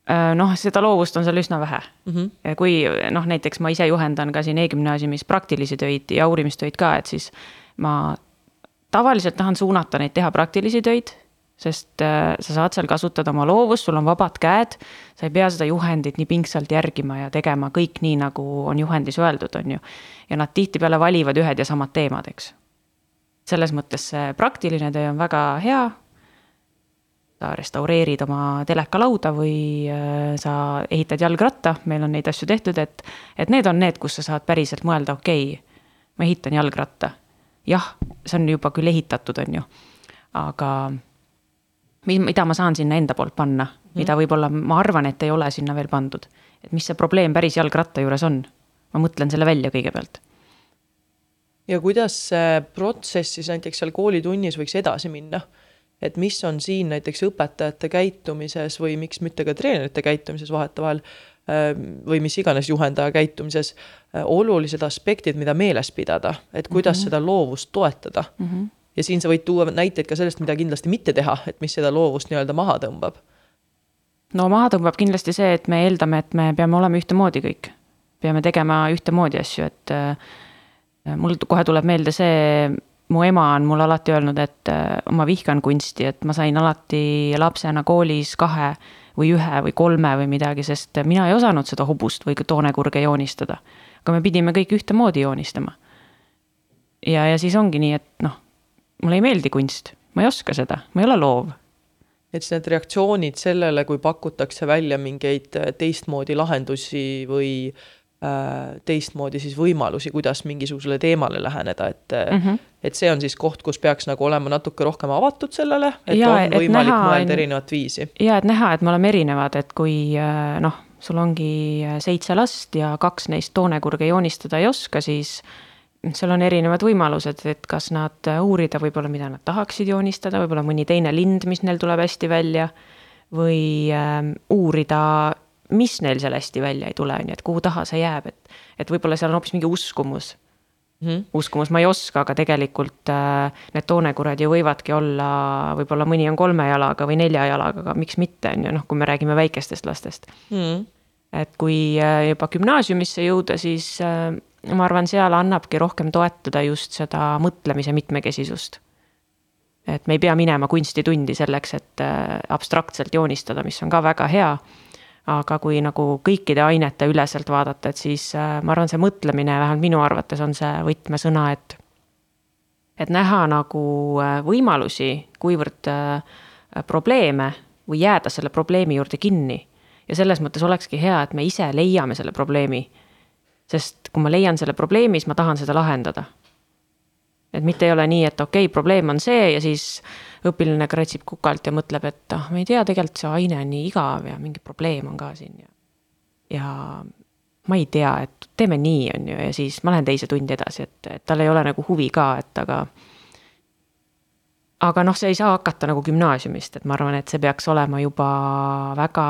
[SPEAKER 2] Äh, noh, seda loovust on seal üsna vähe mm. -hmm. kui noh, näiteks ma ise juhendan ka siin e-gümnaasiumis praktilisi töid ja uurimistöid ka, et siis ma tavaliselt tahan suunata neid teha praktilisi töid, sest äh, sa saad seal kasutada oma loovust, sul on vabad käed, sa ei pea seda juhendit nii pingsalt järgima ja tegema kõik nii, nagu on juhendis öeldud, on ju. ja nad tihtipeale valivad ühed ja samad teemad, eks. selles mõttes see praktiline töö on väga hea sa restaureerid oma telekalauda või äh, sa ehitad jalgratta, meil on neid asju tehtud, et, et need on need, kus sa saad päriselt mõelda, okei okay,, ma ehitan jalgratta. jah, see on juba küll ehitatud, on ju, aga mida ma saan sinna enda poolt panna, mida mhm. võib-olla ma arvan, et ei ole sinna veel pandud. et mis see probleem päris jalgratta juures on, ma mõtlen selle välja kõigepealt
[SPEAKER 1] ja kuidas see protsess siis näiteks seal koolitunnis võiks edasi minna? et mis on siin näiteks õpetajate käitumises või miks mitte ka treenerite käitumises vahetevahel ähm, või mis iganes juhendaja käitumises äh, olulised aspektid, mida meeles pidada, et kuidas mm -hmm. seda loovust toetada mm. -hmm. Ja siin sa võid tuua näiteid ka sellest, mida kindlasti mitte teha, et mis seda loovust nii-öelda maha tõmbab.
[SPEAKER 2] no maha tõmbab kindlasti see, et me eeldame, et me peame olema ühtemoodi kõik. peame tegema ühtemoodi asju, et äh, mul kohe tuleb meelde see mu ema on mulle alati öelnud, et äh, ma vihkan kunsti, et ma sain alati lapsena koolis kahe või ühe või kolme või midagi, sest mina ei osanud seda hobust või toonekurge joonistada. aga me pidime kõik ühtemoodi joonistama. ja, ja siis ongi nii, et noh, mulle ei meeldi kunst, ma ei oska seda, ma ei ole loov
[SPEAKER 1] et siis need reaktsioonid sellele, kui pakutakse välja mingeid teistmoodi lahendusi või äh, Äh, teistmoodi siis võimalusi, kuidas mingisugusele teemale läheneda, et mm, -hmm. et see on siis koht, kus peaks nagu olema natuke rohkem avatud sellele, et ja, on võimalik näha, mõelda erinevat viisi.
[SPEAKER 2] ja et näha, et me oleme erinevad, et kui äh, noh, sul ongi seitse last ja kaks neist toonekurge joonistada ei oska, siis seal on erinevad võimalused, et kas nad uurida võib-olla, mida nad tahaksid joonistada, võib-olla mõni teine lind, mis neil tuleb hästi välja. või äh, uurida mis neil seal hästi välja ei tule, on ju, et kuhu taha see jääb, et, et võib-olla seal on hoopis mingi uskumus mm. -hmm. uskumus ma ei oska, aga tegelikult äh, need toonekurad ju võivadki olla, võib-olla mõni on kolme jalaga või nelja jalaga, aga miks mitte, on ju, noh, kui me räägime väikestest lastest mm. -hmm. et kui äh, juba gümnaasiumisse jõuda, siis äh, ma arvan, seal annabki rohkem toetada just seda mõtlemise mitmekesisust et me ei pea minema kunstitundi selleks, et äh, abstraktselt joonistada, mis on ka väga hea aga kui nagu kõikide ainete üleselt vaadata, et siis äh, ma arvan, see mõtlemine, vähemalt minu arvates on see võtmesõna, et. et näha nagu äh, võimalusi, kuivõrd probleeme või jääda selle probleemi juurde kinni. ja selles mõttes olekski hea, et me ise leiame selle probleemi. Sest kui ma leian selle probleemi, siis ma tahan seda lahendada. et mitte ei ole nii, et okei okay,, probleem on see ja siis õpilane kratsib kukalt ja mõtleb, et ah, ma ei tea, tegelikult see aine on nii igav ja mingi probleem on ka siin ja. ja ma ei tea, et teeme nii, on ju, ja siis ma lähen teise tundi edasi, et, et tal ei ole nagu huvi ka, et aga. aga noh, see ei saa hakata nagu gümnaasiumist, et ma arvan, et see peaks olema juba väga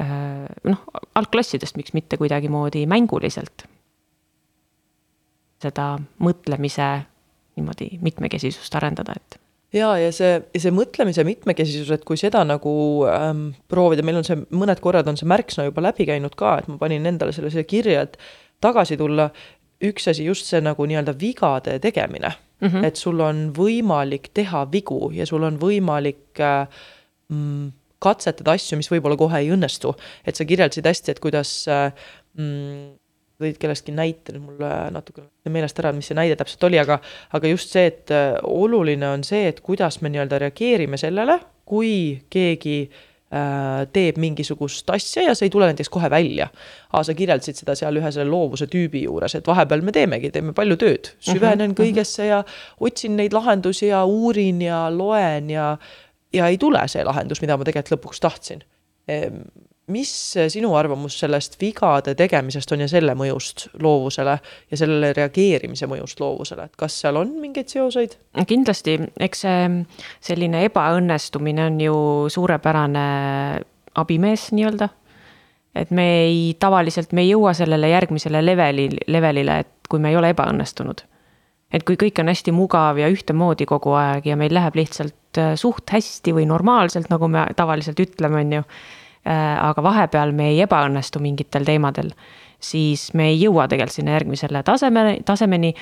[SPEAKER 2] noh, algklassidest, miks mitte kuidagimoodi mänguliselt. seda mõtlemise niimoodi mitmekesisust arendada, et
[SPEAKER 1] ja, ja see, see mõtlemise mitmekesisus, et kui seda nagu ähm, proovida, meil on see, mõned korrad on see märksõna juba läbi käinud ka, et ma panin endale selle siia kirja, et tagasi tulla, üks asi just see nagu nii-öelda vigade tegemine mm, -hmm. et sul on võimalik teha vigu ja sul on võimalik äh, mm, katsetada asju, mis võib-olla kohe ei õnnestu. et sa kirjeldasid hästi, et kuidas äh, mm, tõid kellestki näite, nüüd mul natuke meelest ära, mis see näide täpselt oli, aga, aga just see, et äh, oluline on see, et kuidas me nii-öelda reageerime sellele, kui keegi äh, teeb mingisugust asja ja see ei tule näiteks kohe välja. aa, sa kirjeldasid seda seal ühe selle loovuse tüübi juures, et vahepeal me teemegi, teeme palju tööd, süvenen mm -hmm. kõigesse ja otsin neid lahendusi ja uurin ja loen ja ja ei tule see lahendus, mida ma tegelikult lõpuks tahtsin mis sinu arvamus sellest vigade tegemisest on ja selle mõjust loovusele ja sellele reageerimise mõjust loovusele, et kas seal on mingeid seoseid?
[SPEAKER 2] kindlasti, eks see selline ebaõnnestumine on ju suurepärane abimees nii-öelda. et me ei, tavaliselt me ei jõua sellele järgmisele leveli, levelile, et kui me ei ole ebaõnnestunud. et kui kõik on hästi mugav ja ühtemoodi kogu aeg ja meil läheb lihtsalt suht hästi või normaalselt, nagu me tavaliselt ütleme, on ju Äh, aga vahepeal me ei ebaõnnestu mingitel teemadel, siis me ei jõua tegelikult sinna järgmisele tasemele, tasemeni.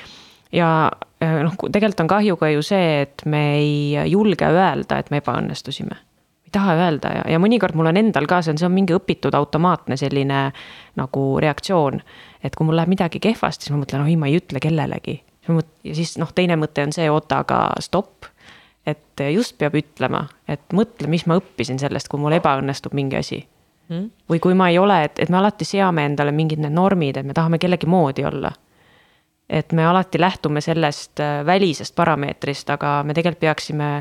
[SPEAKER 2] ja äh, noh, tegelikult on kahju ka ju see, et me ei julge öelda, et me ebaõnnestusime. ei taha öelda ja, ja mõnikord mul on endal ka see on, see on mingi õpitud automaatne selline nagu reaktsioon. et kui mul läheb midagi kehvasti, siis ma mõtlen, oi, ma ei ütle kellelegi. ja siis noh, teine mõte on see, oota, aga stopp et just peab ütlema, et mõtle, mis ma õppisin sellest, kui mul ebaõnnestub mingi asi mm.. või kui ma ei ole, et, et me alati seame endale mingid need normid, et me tahame kellegi moodi olla. et me alati lähtume sellest äh, välisest parameetrist, aga me tegelikult peaksime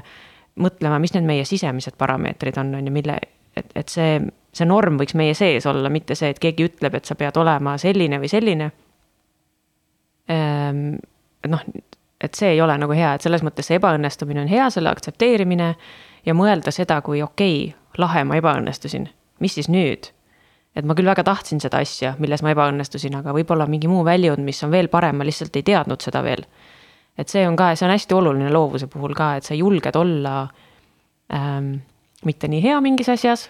[SPEAKER 2] mõtlema, mis need meie sisemised parameetrid on, on ju, mille, et, et see, see norm võiks meie sees olla, mitte see, et keegi ütleb, et sa pead olema selline või selline. Ehm, noh, et see ei ole nagu hea, et selles mõttes see ebaõnnestumine on hea, selle aktsepteerimine ja mõelda seda, kui okei okay,, lahe, ma ebaõnnestusin, mis siis nüüd? et ma küll väga tahtsin seda asja, milles ma ebaõnnestusin, aga võib-olla mingi muu väljund, mis on veel parem, ma lihtsalt ei teadnud seda veel. et see on ka, see on hästi oluline loovuse puhul ka, et sa julged olla ähm, mitte nii hea mingis asjas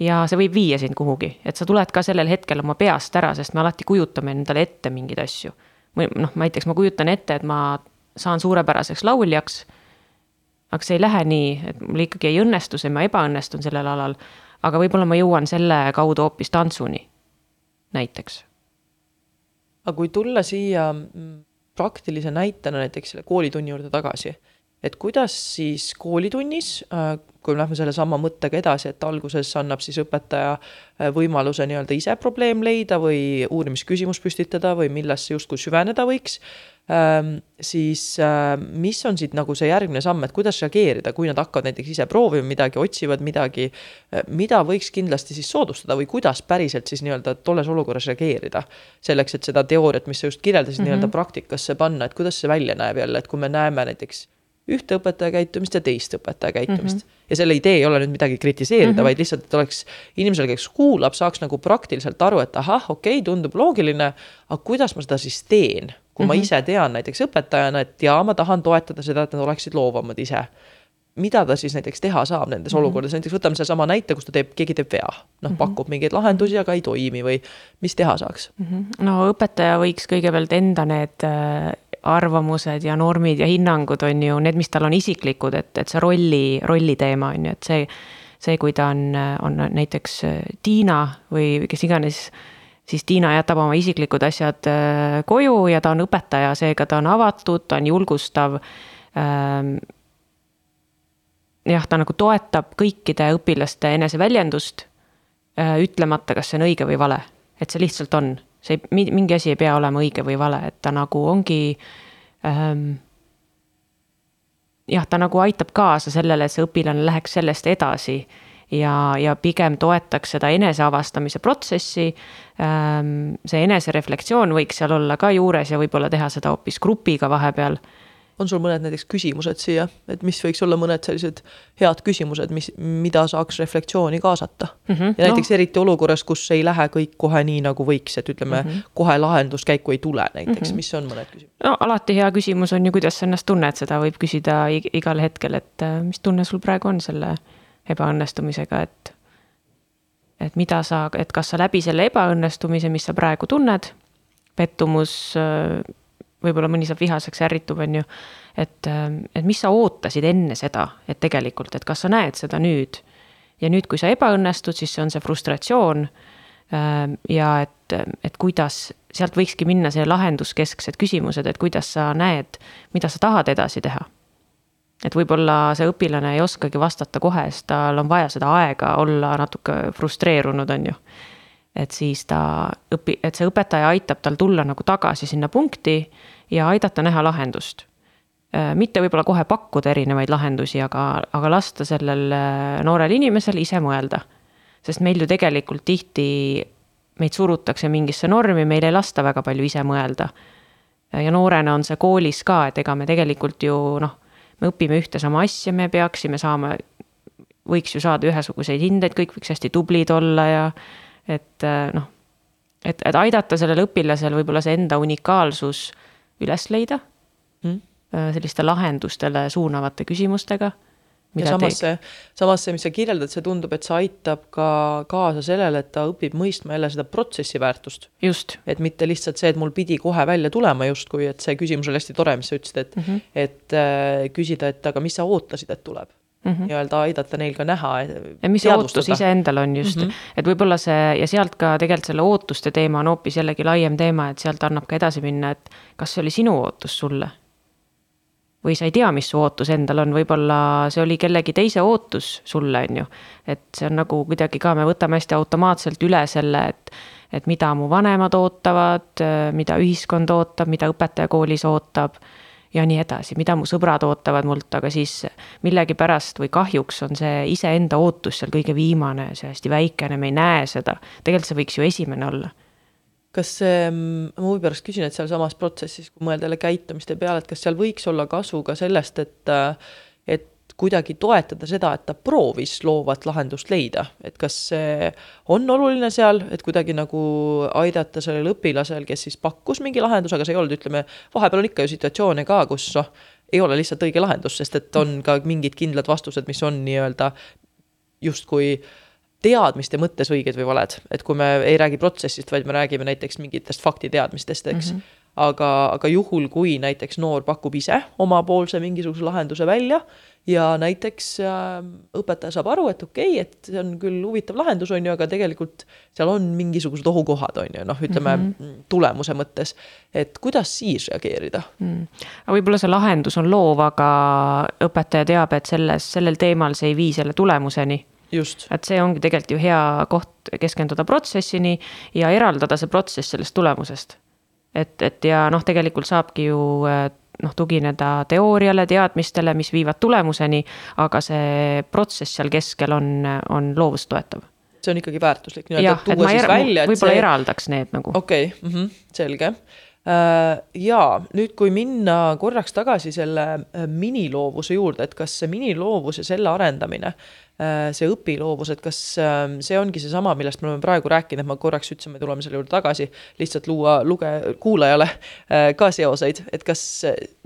[SPEAKER 2] ja see võib viia sind kuhugi, et sa tuled ka sellel hetkel oma peast ära, sest me alati kujutame endale ette mingeid asju või noh, näiteks ma kujutan ette, et ma saan suurepäraseks lauljaks. aga see ei lähe nii, et mul ikkagi ei õnnestu see, ma ebaõnnestun sellel alal. aga võib-olla ma jõuan selle kaudu hoopis tantsuni, näiteks.
[SPEAKER 1] aga kui tulla siia mm, praktilise näitena näiteks selle koolitunni juurde tagasi, et kuidas siis koolitunnis äh, kui me lähme sellesama mõttega edasi, et alguses annab siis õpetaja äh, võimaluse nii-öelda ise probleem leida või uurimisküsimus püstitada või millesse justkui süveneda võiks, ähm, siis äh, mis on siit nagu see järgmine samm, et kuidas reageerida, kui nad hakkavad näiteks ise proovima midagi, otsivad midagi, mida võiks kindlasti siis soodustada või kuidas päriselt siis nii-öelda tolles olukorras reageerida? selleks, et seda teooriat, mis sa just kirjeldasid mm -hmm. nii-öelda praktikasse panna, et kuidas see välja näeb jälle, et kui me näeme näiteks ühte õpetaja käitumist ja teist õpetaja käitumist mm. -hmm. ja selle idee ei ole nüüd midagi kritiseerida mm, -hmm. vaid lihtsalt, et oleks inimesel, kes kuulab, saaks nagu praktiliselt aru, et ahah, okei okay,, tundub loogiline, aga kuidas ma seda siis teen, kui mm -hmm. ma mhm. ise tean näiteks õpetajana, et jaa, ma tahan toetada seda, et nad oleksid loovamad ise mida ta siis näiteks teha saab nendes mm -hmm. olukordades, näiteks võtame sedasama näite, kus ta teeb, keegi teeb vea. noh mm -hmm., pakub mingeid lahendusi, aga ei toimi või mis teha saaks
[SPEAKER 2] mm? -hmm. no õpetaja võiks kõigepealt enda need äh, arvamused ja normid ja hinnangud on ju need, mis tal on isiklikud, et, et see rolli, rolli teema on ju, et see, see, kui ta on, on näiteks äh, Tiina või kes iganes, siis Tiina jätab oma isiklikud asjad äh, koju ja ta on õpetaja, seega ta on avatud, ta on julgustav ähm, jah, ta nagu toetab kõikide õpilaste eneseväljendust, äh, ütlemata, kas see on õige või vale, et see lihtsalt on see ei, mingi asi ei pea olema õige või vale, et ta nagu ongi ähm,. jah, ta nagu aitab kaasa sellele, et see õpilane läheks sellest edasi ja, ja pigem toetaks seda eneseavastamise protsessi ähm,. see enesereflektsioon võiks seal olla ka juures ja võib-olla teha seda hoopis grupiga vahepeal
[SPEAKER 1] on sul mõned näiteks küsimused siia, et mis võiks olla mõned sellised head küsimused, mis, mida saaks reflektsiooni kaasata mm? -hmm, ja näiteks no. eriti olukorras, kus ei lähe kõik kohe nii, nagu võiks, et ütleme mm, -hmm. kohe lahenduskäiku ei tule näiteks mm, -hmm. mis on mõned küsimused?
[SPEAKER 2] no alati hea küsimus on ju, kuidas sa ennast tunned, seda võib küsida igal hetkel, et äh, mis tunne sul praegu on selle ebaõnnestumisega, et et mida sa, et kas sa läbi selle ebaõnnestumise, mis sa praegu tunned, pettumus äh, võib-olla mõni saab vihaseks, ärritub, on ju. et, et mis sa ootasid enne seda, et tegelikult, et kas sa näed seda nüüd. ja nüüd, kui sa ebaõnnestud, siis see on see frustratsioon. ja et, et kuidas, sealt võikski minna see lahenduskesksed küsimused, et kuidas sa näed, mida sa tahad edasi teha. et võib-olla see õpilane ei oskagi vastata kohe, sest tal on vaja seda aega olla natuke frustreerunud, on ju. Et siis ta õpi-, et see õpetaja aitab tal tulla nagu tagasi sinna punkti ja aidata näha lahendust. Äh, mitte võib-olla kohe pakkuda erinevaid lahendusi, aga, aga lasta sellel äh, noorel inimesel ise mõelda. sest meil ju tegelikult tihti meid surutakse mingisse normi, meil ei lasta väga palju ise mõelda. ja noorena on see koolis ka, et ega me tegelikult ju noh, me õpime ühte sama asja, me peaksime saama, võiks ju saada ühesuguseid hindeid, kõik võiks hästi tublid olla ja et noh, et, et aidata sellel õpilasel võib-olla see enda unikaalsus üles leida mm. selliste lahendustele suunavate küsimustega
[SPEAKER 1] ja samas see, samas see, mis sa kirjeldad, see tundub, et see aitab ka kaasa sellele, et ta õpib mõistma jälle seda protsessi väärtust.
[SPEAKER 2] just.
[SPEAKER 1] et mitte lihtsalt see, et mul pidi kohe välja tulema justkui, et see küsimus oli hästi tore, mis sa ütlesid, et mm, -hmm. et äh, küsida, et aga mis sa ootasid, et tuleb mm -hmm. nii-öelda aidata neil ka näha.
[SPEAKER 2] ja mis see ootus iseendal on just mm, -hmm. et võib-olla see ja sealt ka tegelikult selle ootuste teema on hoopis jällegi laiem teema, et sealt annab ka edasi minna, et kas see oli sinu ootus sulle või sa ei tea, mis su ootus endal on, võib-olla see oli kellegi teise ootus sulle, on ju. et see on nagu kuidagi ka, me võtame hästi automaatselt üle selle, et, et mida mu vanemad ootavad, mida ühiskond ootab, mida õpetaja koolis ootab ja nii edasi, mida mu sõbrad ootavad mult, aga siis millegipärast või kahjuks on see iseenda ootus seal kõige viimane, see hästi väikene, me ei näe seda. tegelikult see võiks ju esimene olla
[SPEAKER 1] kas mm, ma huvi pärast küsin, et sealsamas protsessis, kui mõelda jälle käitumiste peale, et kas seal võiks olla kasu ka sellest, et et kuidagi toetada seda, et ta proovis loovat lahendust leida, et kas see on oluline seal, et kuidagi nagu aidata sellel õpilasel, kes siis pakkus mingi lahenduse, aga see ei olnud, ütleme, vahepeal on ikka ju situatsioone ka, kus noh, ei ole lihtsalt õige lahendus, sest et on ka mingid kindlad vastused, mis on nii-öelda justkui teadmiste mõttes õiged või valed, et kui me ei räägi protsessist, vaid me räägime näiteks mingitest faktiteadmistest, eks mm. -hmm. Aga, aga juhul, kui näiteks noor pakub ise omapoolse mingisuguse lahenduse välja ja näiteks äh, õpetaja saab aru, et okei okay,, et see on küll huvitav lahendus, on ju, aga tegelikult seal on mingisugused ohukohad, on ju, noh, ütleme mm -hmm. tulemuse mõttes. et kuidas siis reageerida mm.?
[SPEAKER 2] aga võib-olla see lahendus on loov, aga õpetaja teab, et selles, sellel teemal see ei vii selle tulemuseni et see ongi tegelikult ju hea koht keskenduda protsessini ja eraldada see protsess sellest tulemusest. Et, et ja noh, tegelikult saabki ju noh, tugineda teooriale, teadmistele, mis viivad tulemuseni, aga see protsess seal keskel on, on loovust toetav
[SPEAKER 1] see on ikkagi väärtuslik. Nii-öelda, et tuua siis välja,
[SPEAKER 2] et võib-olla see... eraldaks need nagu.
[SPEAKER 1] okei okay, mm, -hmm, selge ja nüüd, kui minna korraks tagasi selle äh, miniloovuse juurde, et kas see miniloovus ja selle arendamine, äh, see õpiloovus, et kas ähm, see ongi seesama, millest me oleme praegu rääkinud, et ma korraks ütlesin, me tuleme selle juurde tagasi, lihtsalt luua luge-, kuulajale ka seoseid, et kas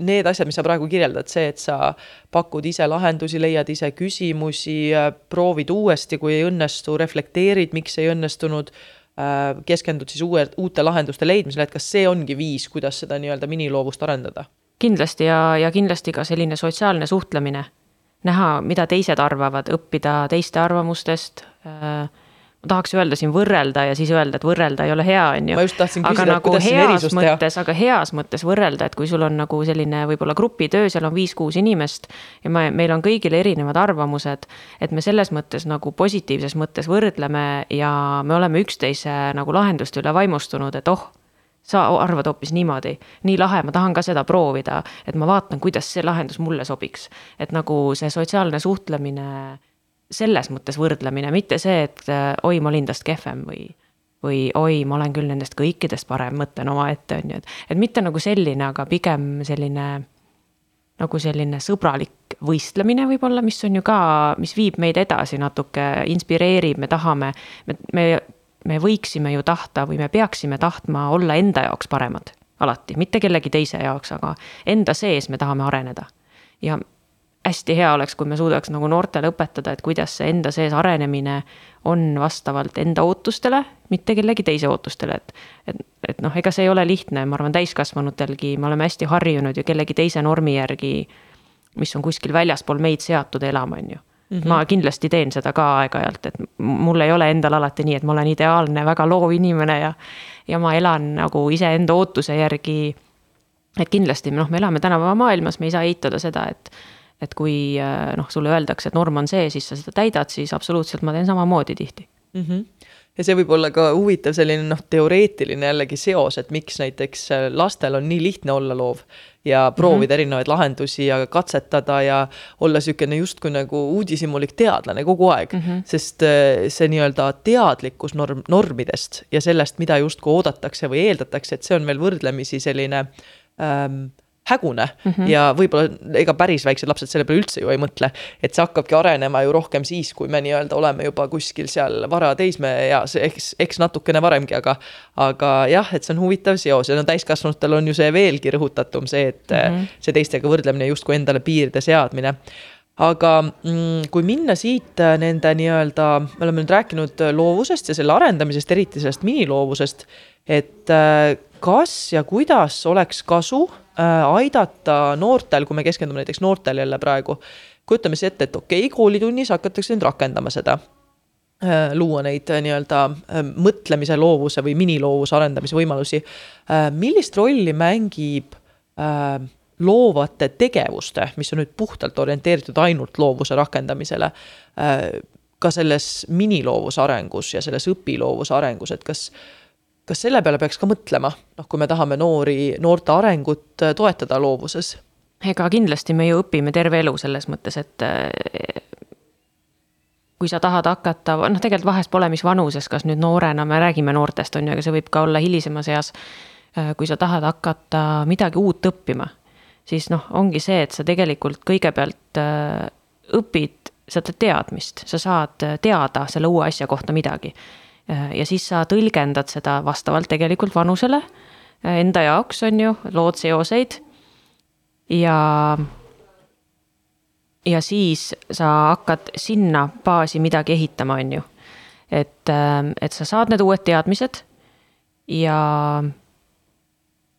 [SPEAKER 1] need asjad, mis sa praegu kirjeldad, see, et sa pakud ise lahendusi, leiad ise küsimusi, proovid uuesti, kui ei õnnestu, reflekteerid, miks ei õnnestunud Äh, keskendud siis uue, uute lahenduste leidmisele, et kas see ongi viis, kuidas seda nii-öelda miniloovust arendada?
[SPEAKER 2] kindlasti ja, ja kindlasti ka selline sotsiaalne suhtlemine. näha, mida teised arvavad, õppida teiste arvamustest äh, ma tahaks öelda siin võrrelda ja siis öelda, et võrrelda ei ole hea, on ju.
[SPEAKER 1] ma just tahtsin
[SPEAKER 2] küsida,
[SPEAKER 1] nagu kuidas siin erisust
[SPEAKER 2] teha. aga heas mõttes võrrelda, et kui sul on nagu selline võib-olla grupitöö, seal on viis-kuus inimest ja me, meil on kõigil erinevad arvamused, et me selles mõttes nagu positiivses mõttes võrdleme ja me oleme üksteise nagu lahenduste üle vaimustunud, et oh sa arvad hoopis niimoodi, nii lahe, ma tahan ka seda proovida, et ma vaatan, kuidas see lahendus mulle sobiks. et nagu see sotsiaalne suhtlemine selles mõttes võrdlemine, mitte see, et äh, oi, ma olin tast kehvem või, või oi, ma olen küll nendest kõikidest parem, mõtlen omaette, on ju, et, et mitte nagu selline, aga pigem selline nagu selline sõbralik võistlemine võib-olla, mis on ju ka, mis viib meid edasi natuke, inspireerib, me tahame, me, me, me võiksime ju tahta või me peaksime tahtma olla enda jaoks paremad alati, mitte kellegi teise jaoks, aga enda sees me tahame areneda. ja hästi hea oleks, kui me suudaks nagu noortele õpetada, et kuidas see enda sees arenemine on vastavalt enda ootustele, mitte kellegi teise ootustele, et. et, et noh, ega see ei ole lihtne, ma arvan, täiskasvanutelgi, me oleme hästi harjunud ju kellegi teise normi järgi. mis on kuskil väljaspool meid seatud elama, on ju Mm -hmm. ma kindlasti teen seda ka aeg-ajalt, et mul ei ole endal alati nii, et ma olen ideaalne, väga loov inimene ja. ja ma elan nagu iseenda ootuse järgi. et kindlasti noh, me elame tänapäeva maailmas, me ei saa eitada seda, et et kui noh, sulle öeldakse, et norm on see, siis sa seda täidad, siis absoluutselt ma teen samamoodi tihti
[SPEAKER 1] mm. -hmm ja see võib olla ka huvitav selline noh, teoreetiline jällegi seos, et miks näiteks äh, lastel on nii lihtne olla loov ja proovida mm -hmm. erinevaid lahendusi ja katsetada ja olla niisugune justkui nagu uudishimulik teadlane kogu aeg mm. -hmm. sest äh, see nii-öelda teadlikkus norm, normidest ja sellest, mida justkui oodatakse või eeldatakse, et see on veel võrdlemisi selline ähm, hägune mm -hmm. ja võib-olla ega päris väiksed lapsed selle peale üldse ju ei mõtle. et see hakkabki arenema ju rohkem siis, kui me nii-öelda oleme juba kuskil seal vara teismeeas, eks, eks natukene varemgi, aga. aga jah, et see on huvitav seos ja no täiskasvanutel on ju see veelgi rõhutatum, see, et mm -hmm. see teistega võrdlemine justkui endale piiride seadmine aga mm, kui minna siit äh, nende nii-öelda, me oleme nüüd rääkinud loovusest ja selle arendamisest, eriti sellest miniloovusest. et äh, kas ja kuidas oleks kasu Äh, aidata noortel, kui me keskendume näiteks noortele jälle praegu, kujutame siis ette, et okei okay,, koolitunnis hakatakse nüüd rakendama seda äh, luua neid äh, nii-öelda mõtlemise loovuse või miniloovuse arendamise võimalusi. millist rolli mängib loovate tegevuste, mis on nüüd puhtalt orienteeritud ainult loovuse rakendamisele, ka selles miniloovuse arengus ja selles õpiloovuse arengus, et kas kas selle peale peaks ka mõtlema, noh, kui me tahame noori, noorte arengut äh, toetada loovuses?
[SPEAKER 2] ega kindlasti me ju õpime terve elu selles mõttes, et äh, kui sa tahad hakata, noh, tegelikult vahest pole, mis vanuses, kas nüüd noorena, me räägime noortest, on ju, aga see võib ka olla hilisemas eas. Äh, kui sa tahad hakata midagi uut õppima, siis noh, ongi see, et sa tegelikult kõigepealt õpid seda teadmist, sa saad teada selle uue asja kohta midagi ja siis sa tõlgendad seda vastavalt tegelikult vanusele äh, enda jaoks, on ju, lood seoseid. ja, ja siis sa hakkad sinna baasi midagi ehitama, on ju. et, äh, et sa saad need uued teadmised ja,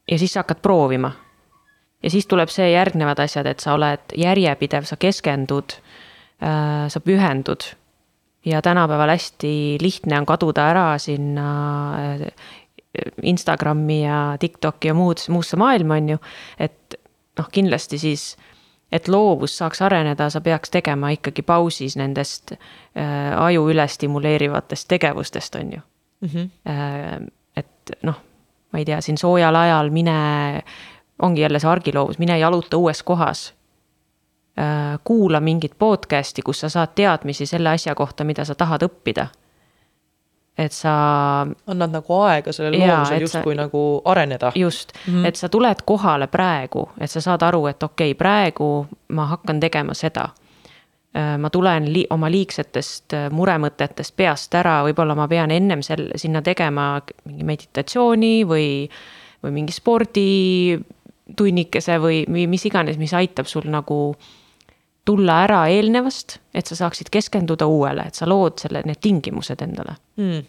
[SPEAKER 2] ja siis sa hakkad proovima. ja siis tuleb see järgnevad asjad, et sa oled järjepidev, sa keskendud, sa pühendud ja tänapäeval hästi lihtne on kaduda ära sinna äh, Instagrami ja TikToki ja muud, muusse maailma, on ju. et noh, kindlasti siis, et loovus saaks areneda, sa peaks tegema ikkagi pausis nendest äh, aju üle stimuleerivatest tegevustest, on ju mm. -hmm. Äh, et noh, ma ei tea, siin soojal ajal mine, ongi jälle see argiloovus, mine jaluta uues kohas kuula mingit podcast'i, kus sa saad teadmisi selle asja kohta, mida sa tahad õppida. et sa.
[SPEAKER 1] annad nagu aega sellel loovusel justkui nagu areneda.
[SPEAKER 2] just mm, -hmm. et sa tuled kohale praegu, et sa saad aru, et okei okay,, praegu ma hakkan tegema seda äh, ma tulen li oma liigsetest äh, muremõtetest peast ära, võib-olla ma pean ennem sel-, sinna tegema mingi meditatsiooni või, või mingi sporditunnikese või, või mis iganes, mis aitab sul nagu äh, tulla ära eelnevast, et sa saaksid keskenduda uuele, et sa lood selle, need tingimused endale.
[SPEAKER 1] Mm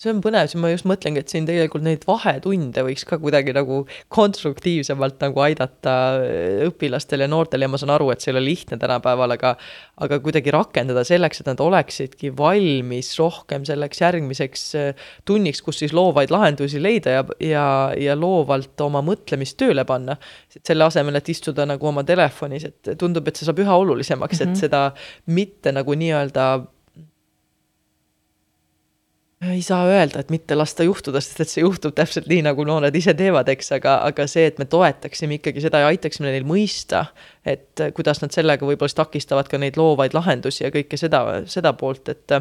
[SPEAKER 1] see on põnev, siis ma just mõtlengi, et siin tegelikult neid vahetunde võiks ka kuidagi nagu konstruktiivsemalt nagu aidata äh, õpilastel ja noortel ja ma saan aru, et see ei ole lihtne tänapäeval, aga aga kuidagi rakendada selleks, et nad oleksidki valmis rohkem selleks järgmiseks äh, tunniks, kus siis loovaid lahendusi leida ja, ja, ja loovalt oma mõtlemist tööle panna. selle asemel, et istuda nagu oma telefonis, et tundub, et see saab üha olulisemaks mm, -hmm. et mhm. seda mitte nagu nii-öelda ei saa öelda, et mitte lasta juhtuda, sest et see juhtub täpselt nii, nagu noored ise teevad, eks, aga, aga see, et me toetaksime ikkagi seda ja aitaksime neil mõista, et kuidas nad sellega võib-olla siis takistavad ka neid loovaid lahendusi ja kõike seda, seda poolt, et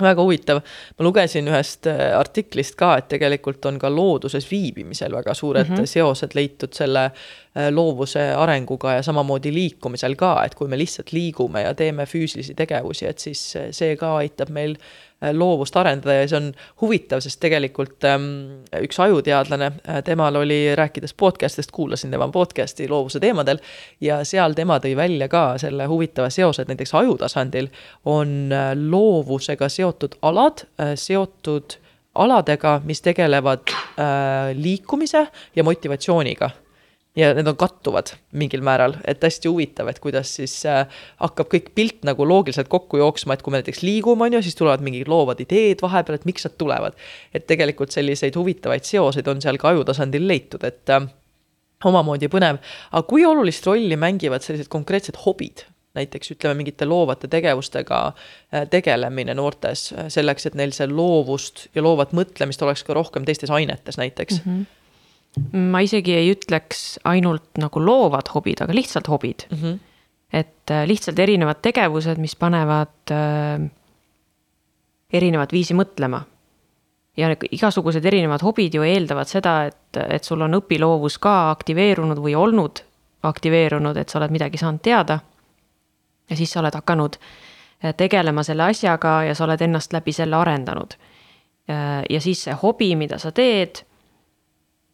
[SPEAKER 1] väga huvitav, ma lugesin ühest artiklist ka, et tegelikult on ka looduses viibimisel väga suured mm -hmm. seosed leitud selle loovuse arenguga ja samamoodi liikumisel ka, et kui me lihtsalt liigume ja teeme füüsilisi tegevusi, et siis see ka aitab meil Äh, loovust arendada ja see on huvitav, sest tegelikult ähm, üks ajuteadlane, äh, temal oli, rääkides podcast'ist, kuulasin tema podcast'i loovuse teemadel ja seal tema tõi välja ka selle huvitava seose, et näiteks aju tasandil on äh, loovusega seotud alad seotud aladega, mis tegelevad äh, liikumise ja motivatsiooniga ja need on kattuvad mingil määral, et hästi huvitav, et kuidas siis äh, hakkab kõik pilt nagu loogiliselt kokku jooksma, et kui me näiteks liigume, on ju, siis tulevad mingid loovad ideed vahepeal, et miks nad tulevad. et tegelikult selliseid huvitavaid seoseid on seal ka aju tasandil leitud, et äh, omamoodi põnev, aga kui olulist rolli mängivad sellised konkreetsed hobid? näiteks ütleme, mingite loovate tegevustega äh, tegelemine noortes, selleks, et neil see loovust ja loovat mõtlemist oleks ka rohkem teistes ainetes näiteks mm.
[SPEAKER 2] -hmm. Ma isegi ei ütleks ainult nagu loovad hobid, aga lihtsalt hobid mm. -hmm. et äh, lihtsalt erinevad tegevused, mis panevad äh, erinevat viisi mõtlema ja igasugused erinevad hobid ju eeldavad seda, et, et sul on õpiloovus ka aktiveerunud või olnud aktiveerunud, et sa oled midagi saanud teada. ja siis sa oled hakanud eh, tegelema selle asjaga ja sa oled ennast läbi selle arendanud. ja siis see hobi, mida sa teed.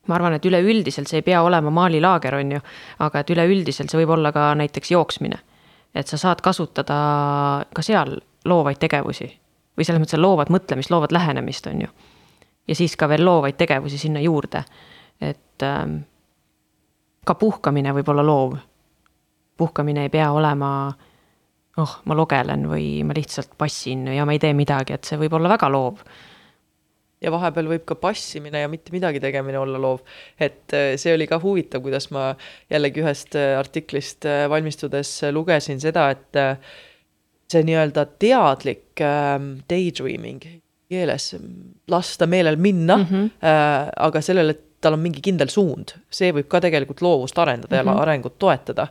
[SPEAKER 2] Ma arvan, et üleüldiselt see ei pea olema maalilaager, on ju, aga et üleüldiselt see võib olla ka näiteks jooksmine. et sa saad kasutada ka seal loovaid tegevusi või selles mõttes loovat mõtlemist, loovat lähenemist, on ju ja siis ka veel loovaid tegevusi sinna juurde. et ähm, ka puhkamine võib olla loov. puhkamine ei pea olema, oh, ma logelen või ma lihtsalt passin ja ma ei tee midagi, et see võib olla väga loov
[SPEAKER 1] ja vahepeal võib ka passimine ja mitte midagi tegemine olla loov. et äh, see oli ka huvitav, kuidas ma jällegi ühest äh, artiklist äh, valmistudes lugesin seda, et see nii-öelda teadlik ähm, daydreaming keeles lasta meelel minna mm, -hmm. aga sellele, et tal on mingi kindel suund, see võib ka tegelikult loovust arendada mm -hmm. ja mhm. arengut toetada.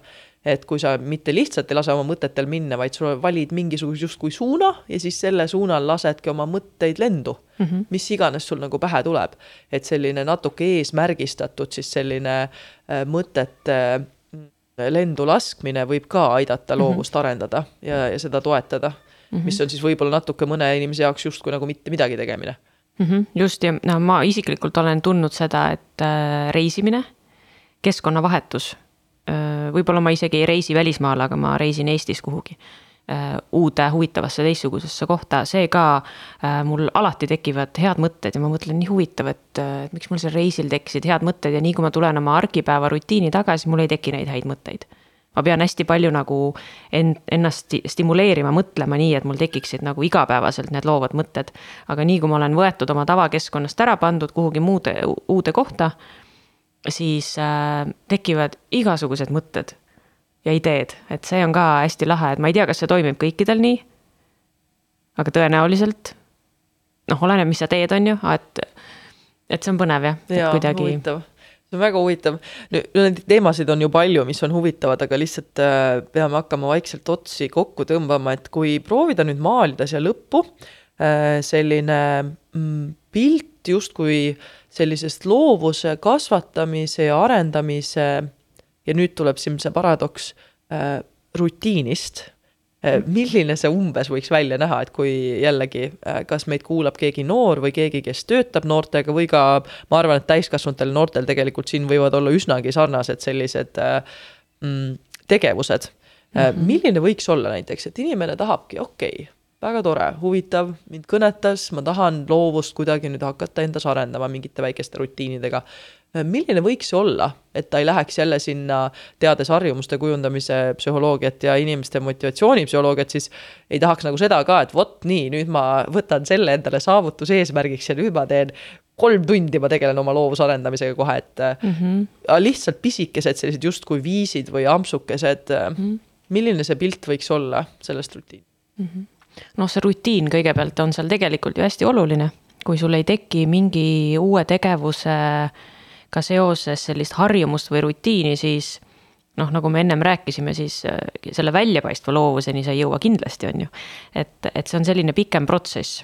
[SPEAKER 1] Et kui sa mitte lihtsalt ei lase oma mõtetel minna, vaid sa valid mingisuguse justkui suuna ja siis selle suunal lasedki oma mõtteid lendu mm, -hmm. mis iganes sul nagu pähe tuleb. et selline natuke eesmärgistatud siis selline äh, mõtete äh, lendu laskmine võib ka aidata mhm. loovust mm -hmm. arendada ja, ja seda toetada mm, -hmm. mis on siis võib-olla natuke mõne inimese jaoks justkui nagu mitte midagi tegemine
[SPEAKER 2] mm. -hmm. just ja no ma isiklikult olen tundnud seda, et äh, reisimine, keskkonnavahetus võib-olla ma isegi ei reisi välismaale, aga ma reisin Eestis kuhugi äh, uude huvitavasse teistsugusesse kohta, see ka äh, mul alati tekivad head mõtted ja ma mõtlen, nii huvitav, äh, et miks mul seal reisil tekkisid head mõtted ja nii kui ma tulen oma argipäeva rutiini tagasi, mul ei teki neid häid mõtteid ma pean hästi palju nagu end, ennast stimuleerima, mõtlema nii, et mul tekiksid nagu igapäevaselt need loovad mõtted. aga nii kui ma olen võetud oma tavakeskkonnast ära pandud kuhugi muude, uude kohta, siis äh, tekivad igasugused mõtted ja ideed, et see on ka hästi lahe, et ma ei tea, kas see toimib kõikidel nii. aga tõenäoliselt noh, oleneb, mis sa teed, on ju, et, et see on põnev jah
[SPEAKER 1] ja,, et kuidagi. huvitav see on väga huvitav. neid teemasid on ju palju, mis on huvitavad, aga lihtsalt äh, peame hakkama vaikselt otsi kokku tõmbama, et kui proovida nüüd maalida siia lõppu äh, selline mm, pilt justkui sellisest loovuse kasvatamise ja arendamise ja nüüd tuleb siin see paradoks äh, rutiinist Äh, milline see umbes võiks välja näha, et kui jällegi, äh, kas meid kuulab keegi noor või keegi, kes töötab noortega või ka ma arvan, et täiskasvanutel noortel tegelikult siin võivad olla üsnagi sarnased sellised äh, mm, tegevused mm. -hmm. milline võiks olla näiteks, et inimene tahabki, okei okay,, väga tore, huvitav, mind kõnetas, ma tahan loovust kuidagi nüüd hakata endas arendama mingite väikeste rutiinidega milline võiks see olla, et ta ei läheks jälle sinna, teades harjumuste kujundamise psühholoogiat ja inimeste motivatsioonipsühholoogiat, siis ei tahaks nagu seda ka, et vot nii, nüüd ma võtan selle endale saavutuse eesmärgiks ja nüüd ma teen kolm tundi ma tegelen oma loovuse arendamisega kohe, et mm -hmm. lihtsalt pisikesed sellised justkui viisid või ampsukesed mm. -hmm. milline see pilt võiks olla sellest rutiinist mm
[SPEAKER 2] -hmm.? Noh, see rutiin kõigepealt on seal tegelikult ju hästi oluline, kui sul ei teki mingi uue tegevuse ka seoses sellist harjumust või rutiini, siis noh, nagu me ennem rääkisime, siis äh, selle väljapaistva loovuseni sa ei jõua kindlasti, on ju. et, et see on selline pikem protsess.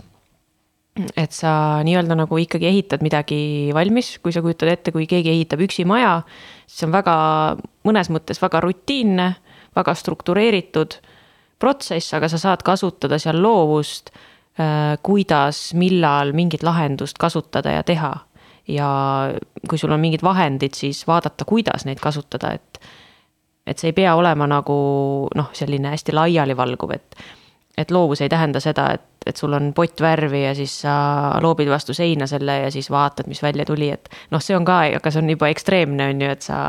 [SPEAKER 2] et sa nii-öelda nagu ikkagi ehitad midagi valmis, kui sa kujutad ette, kui keegi ehitab üksi maja, siis on väga, mõnes mõttes väga rutiinne, väga struktureeritud protsess, aga sa saad kasutada seal loovust, äh, kuidas, millal mingit lahendust kasutada ja teha ja kui sul on mingid vahendid, siis vaadata, kuidas neid kasutada, et. et see ei pea olema nagu noh, selline hästi laialivalguv, et. et loovus ei tähenda seda, et, et sul on pott värvi ja siis sa loobid vastu seina selle ja siis vaatad, mis välja tuli, et. noh, see on ka, aga see on juba ekstreemne, on ju, et sa,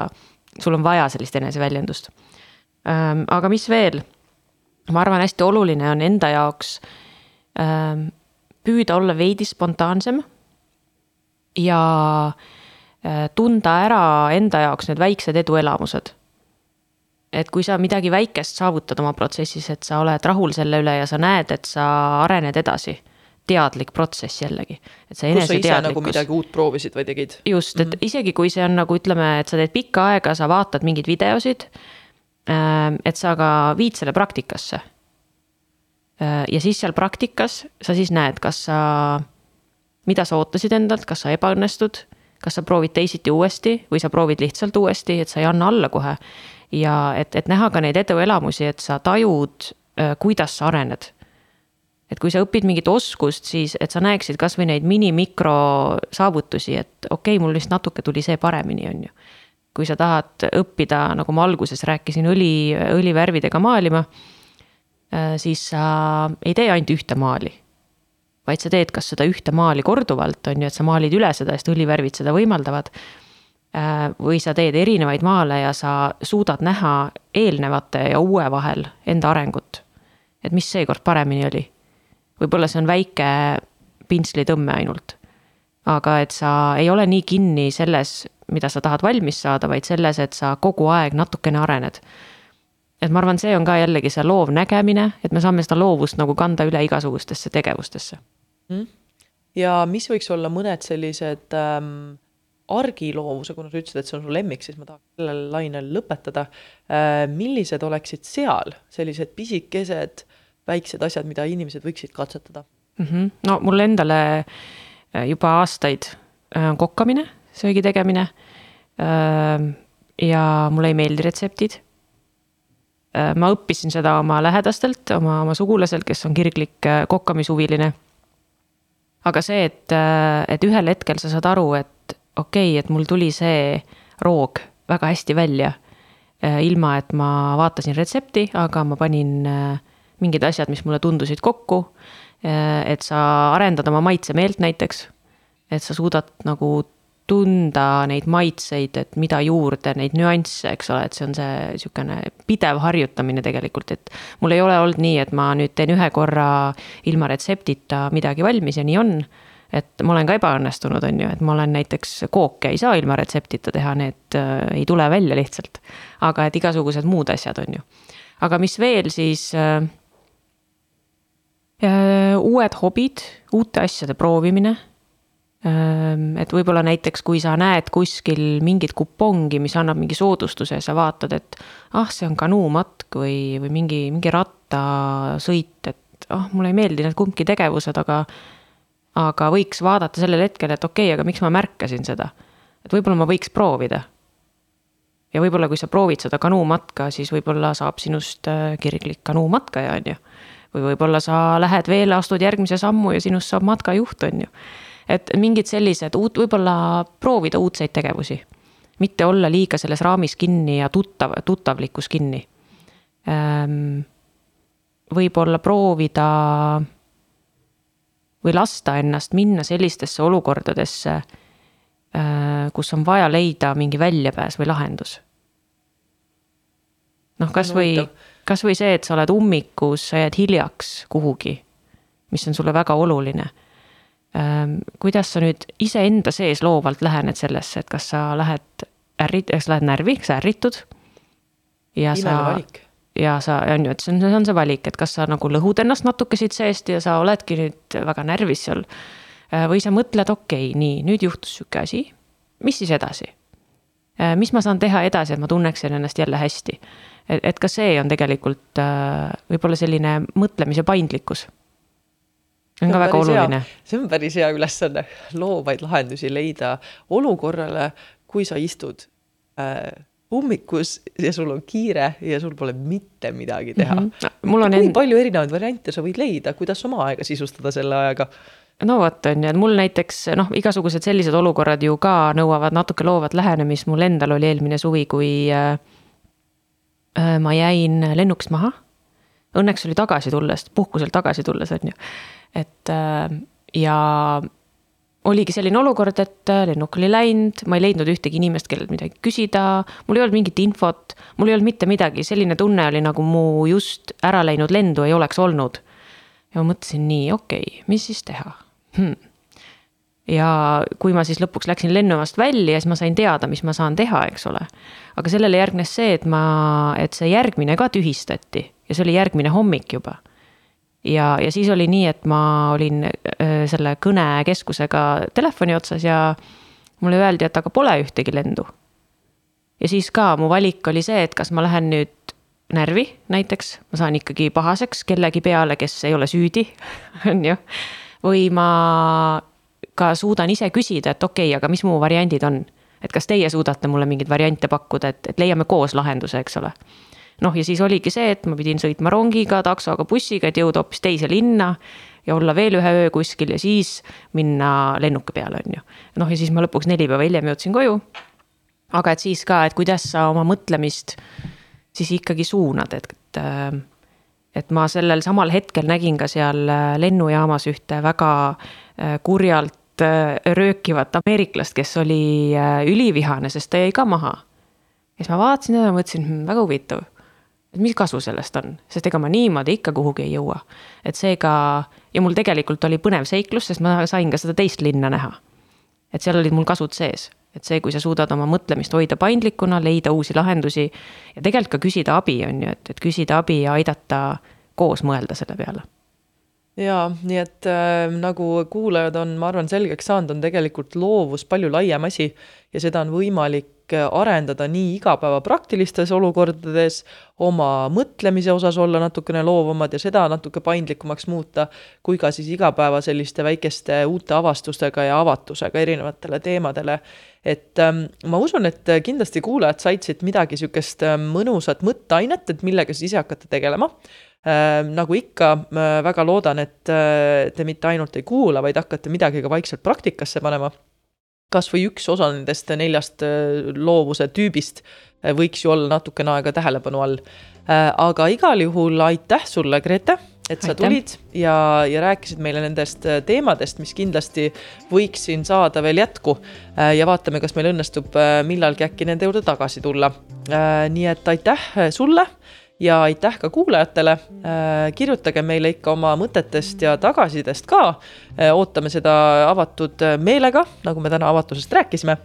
[SPEAKER 2] sul on vaja sellist eneseväljendust. aga mis veel? Ma arvan, hästi oluline on enda jaoks püüda olla veidi spontaansem ja tunda ära enda jaoks need väiksed eduelamused. et kui sa midagi väikest saavutad oma protsessis, et sa oled rahul selle üle ja sa näed, et sa arened edasi teadlik protsess jällegi.
[SPEAKER 1] et see eneseteadlikkus. nagu midagi uut proovisid või tegid.
[SPEAKER 2] just, et mm -hmm. isegi kui see on nagu ütleme, et sa teed pikka aega, sa vaatad mingeid videosid. Ähm, et sa ka viid selle praktikasse. Äh, ja siis seal praktikas sa siis näed, kas sa, mida sa ootasid endalt, kas sa ebaõnnestud. kas sa proovid teisiti uuesti või sa proovid lihtsalt uuesti, et sa ei anna alla kohe. ja et, et näha ka neid eduelamusi, et sa tajud, äh, kuidas sa arened et kui sa õpid mingit oskust, siis et sa näeksid kasvõi neid mini-mikro saavutusi, et okei okay,, mul vist natuke tuli see paremini, on ju. Kui sa tahad õppida, nagu ma alguses rääkisin, õli, õlivärvidega maalima, äh, siis sa ei tee ainult ühte maali. vaid sa teed kas seda ühte maali korduvalt, on ju, et sa maalid üle seda, sest õlivärvid seda võimaldavad. Äh, või sa teed erinevaid maale ja sa suudad näha eelnevate ja uue vahel enda arengut. et mis seekord paremini oli võib-olla see on väike pintslitõmme ainult. aga et sa ei ole nii kinni selles, mida sa tahad valmis saada, vaid selles, et sa kogu aeg natukene arened. et ma arvan, see on ka jällegi see loov nägemine, et me saame seda loovust nagu kanda üle igasugustesse tegevustesse mm..
[SPEAKER 1] ja mis võiks olla mõned sellised ähm, argiloovuse, kuna sa ütlesid, et see on su lemmik, siis ma tahaks sellel lainel lõpetada äh,. millised oleksid seal sellised pisikesed väiksed asjad, mida inimesed võiksid katsetada
[SPEAKER 2] mm? -hmm. no mul endale äh, juba aastaid on äh, kokkamine, söögi tegemine. Ja mulle ei meeldi retseptid. ma õppisin seda oma lähedastelt, oma, oma sugulaselt, kes on kirglik kokkamishuviline. aga see, et, et ühel hetkel sa saad aru, et okei okay,, et mul tuli see roog väga hästi välja. ilma, et ma vaatasin retsepti, aga ma panin mingid asjad, mis mulle tundusid kokku. et sa arendad oma maitsemeelt näiteks. et sa suudad nagu tunda neid maitseid, et mida juurde, neid nüansse, eks ole, et see on see sihukene pidev harjutamine tegelikult, et. mul ei ole olnud nii, et ma nüüd teen ühe korra ilma retseptita midagi valmis ja nii on. et ma olen ka ebaõnnestunud, on ju, et ma olen näiteks kooke ei saa ilma retseptita teha, need äh, ei tule välja lihtsalt. aga et igasugused muud asjad, on ju. aga mis veel siis äh, uued hobid, uute asjade proovimine. Et võib-olla näiteks, kui sa näed kuskil mingit kupongi, mis annab mingi soodustuse ja sa vaatad, et ah, see on kanuumatk või, või mingi, mingi rattasõit, et ah oh,, mulle ei meeldi need kumbki tegevused, aga. aga võiks vaadata sellel hetkel, et okei okay,, aga miks ma märkasin seda. et võib-olla ma võiks proovida ja võib-olla, kui sa proovid seda kanuumatka, siis võib-olla saab sinust äh, kirglik kanuumatkaja, on ju või võib-olla sa lähed veel, astud järgmise sammu ja sinust saab matkajuht, on ju. Et mingid sellised uut, võib-olla proovida uudseid tegevusi. mitte olla liiga selles raamis kinni ja tuttav, tuttavlikus kinni. Ehm, võib-olla proovida või lasta ennast minna sellistesse olukordadesse, äh, kus on vaja leida mingi väljapääs või lahendus. noh, kasvõi kasvõi see, et sa oled ummikus, sa jääd hiljaks kuhugi, mis on sulle väga oluline. Ehm, kuidas sa nüüd iseenda sees loovalt lähened sellesse, et kas sa lähed ärrit-, kas sa lähed närvi, sa ärritud? ja sa, ja sa, on ju, et see on, see on see valik, et kas sa nagu lõhud ennast natuke siit seest ja sa oledki nüüd väga närvis seal. Ehm, või sa mõtled, okei okay,, nii, nüüd juhtus sihuke asi, mis siis edasi? Ehm, mis ma saan teha edasi, et ma tunneksin ennast jälle hästi et, et ka see on tegelikult äh, võib-olla selline mõtlemise paindlikkus. On ka väga oluline.
[SPEAKER 1] see on päris hea ülesanne, loovaid lahendusi leida olukorrale, kui sa istud äh, ummikus ja sul on kiire ja sul pole mitte midagi teha mm. -hmm. on kui end... palju erinevaid variante sa võid leida, kuidas oma aega sisustada selle ajaga
[SPEAKER 2] no vot, on ju, et mul näiteks noh, igasugused sellised olukorrad ju ka nõuavad natuke loovat lähenemist, mul endal oli eelmine suvi, kui äh, Äh, ma jäin lennukist maha. Õnneks oli tagasi tulles, puhkuselt tagasi tulles, on ju. Et äh, ja oligi selline olukord, et äh, lennuk oli läinud, ma ei leidnud ühtegi inimest, kellelt midagi küsida. mul ei olnud mingit infot, mul ei olnud mitte midagi, selline tunne oli, nagu mu just ära läinud lendu ei oleks olnud. ja ma mõtlesin nii, okei okay,, mis siis teha hmm.. ja kui ma siis lõpuks läksin lennujaamast välja, siis ma sain teada, mis ma saan teha, eks ole. aga sellele järgnes see, et ma, et see järgmine ka tühistati ja see oli järgmine hommik juba. Ja, ja siis oli nii, et ma olin äh, selle kõnekeskusega telefoni otsas ja mulle öeldi, et aga pole ühtegi lendu. ja siis ka mu valik oli see, et kas ma lähen nüüd närvi näiteks, ma saan ikkagi pahaseks kellegi peale, kes ei ole süüdi, <laughs> on ju. või ma ka suudan ise küsida, et okei okay,, aga mis mu variandid on. et kas teie suudate mulle mingeid variante pakkuda, et, et leiame koos lahenduse, eks ole. Noh, ja siis oligi see, et ma pidin sõitma rongiga, taksoga, bussiga, et jõuda hoopis teise linna ja olla veel ühe öö kuskil ja siis minna lennuki peale, on ju. noh, ja siis ma lõpuks neli päeva hiljem jõudsin koju. aga et siis ka, et kuidas sa oma mõtlemist siis ikkagi suunad, et, et et ma sellel samal hetkel nägin ka seal lennujaamas ühte väga kurjalt röökivat ameeriklast, kes oli ülivihane, sest ta jäi ka maha. ja siis ma vaatasin teda ja mõtlesin hm,, väga huvitav et mis kasu sellest on, sest ega ma niimoodi ikka kuhugi ei jõua. et seega, ja mul tegelikult oli põnev seiklus, sest ma sain ka seda teist linna näha. et seal olid mul kasud sees, et see, kui sa suudad oma mõtlemist hoida paindlikuna, leida uusi lahendusi ja tegelikult ka küsida abi, on ju, et, et küsida abi ja aidata koos mõelda selle peale
[SPEAKER 1] jaa, nii et äh, nagu kuulajad on, ma arvan, selgeks saanud, on tegelikult loovus palju laiem asi ja seda on võimalik arendada nii igapäeva praktilistes olukordades, oma mõtlemise osas olla natukene loovamad ja seda natuke paindlikumaks muuta, kui ka siis igapäeva selliste väikeste uute avastustega ja avatusega erinevatele teemadele. et ähm, ma usun, et kindlasti kuulajad said siit midagi niisugust ähm, mõnusat mõtteainet, et millega siis ise hakata tegelema äh,. Nagu ikka väga loodan, et äh, te mitte ainult ei kuula, vaid hakkate midagi ka vaikselt praktikasse panema kas või üks osa nendest neljast äh, loovuse tüübist äh, võiks ju olla natukene aega tähelepanu all. Aga igal juhul aitäh sulle, Grete, et sa aitäh. tulid ja, ja rääkisid meile nendest teemadest, mis kindlasti võiks siin saada veel jätku. ja vaatame, kas meil õnnestub millalgi äkki nende juurde tagasi tulla. nii et aitäh sulle ja aitäh ka kuulajatele. Äh, kirjutage meile ikka oma mõtetest ja tagasisidest ka. Äh, ootame seda avatud meelega, nagu me täna avatusest rääkisime. Äh,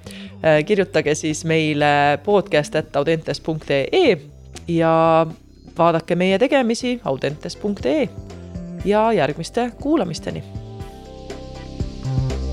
[SPEAKER 1] kirjutage siis meile podcast.audentes.ee ja vaadake meie tegemisi audentes.ee ja järgmiste kuulamisteni thank you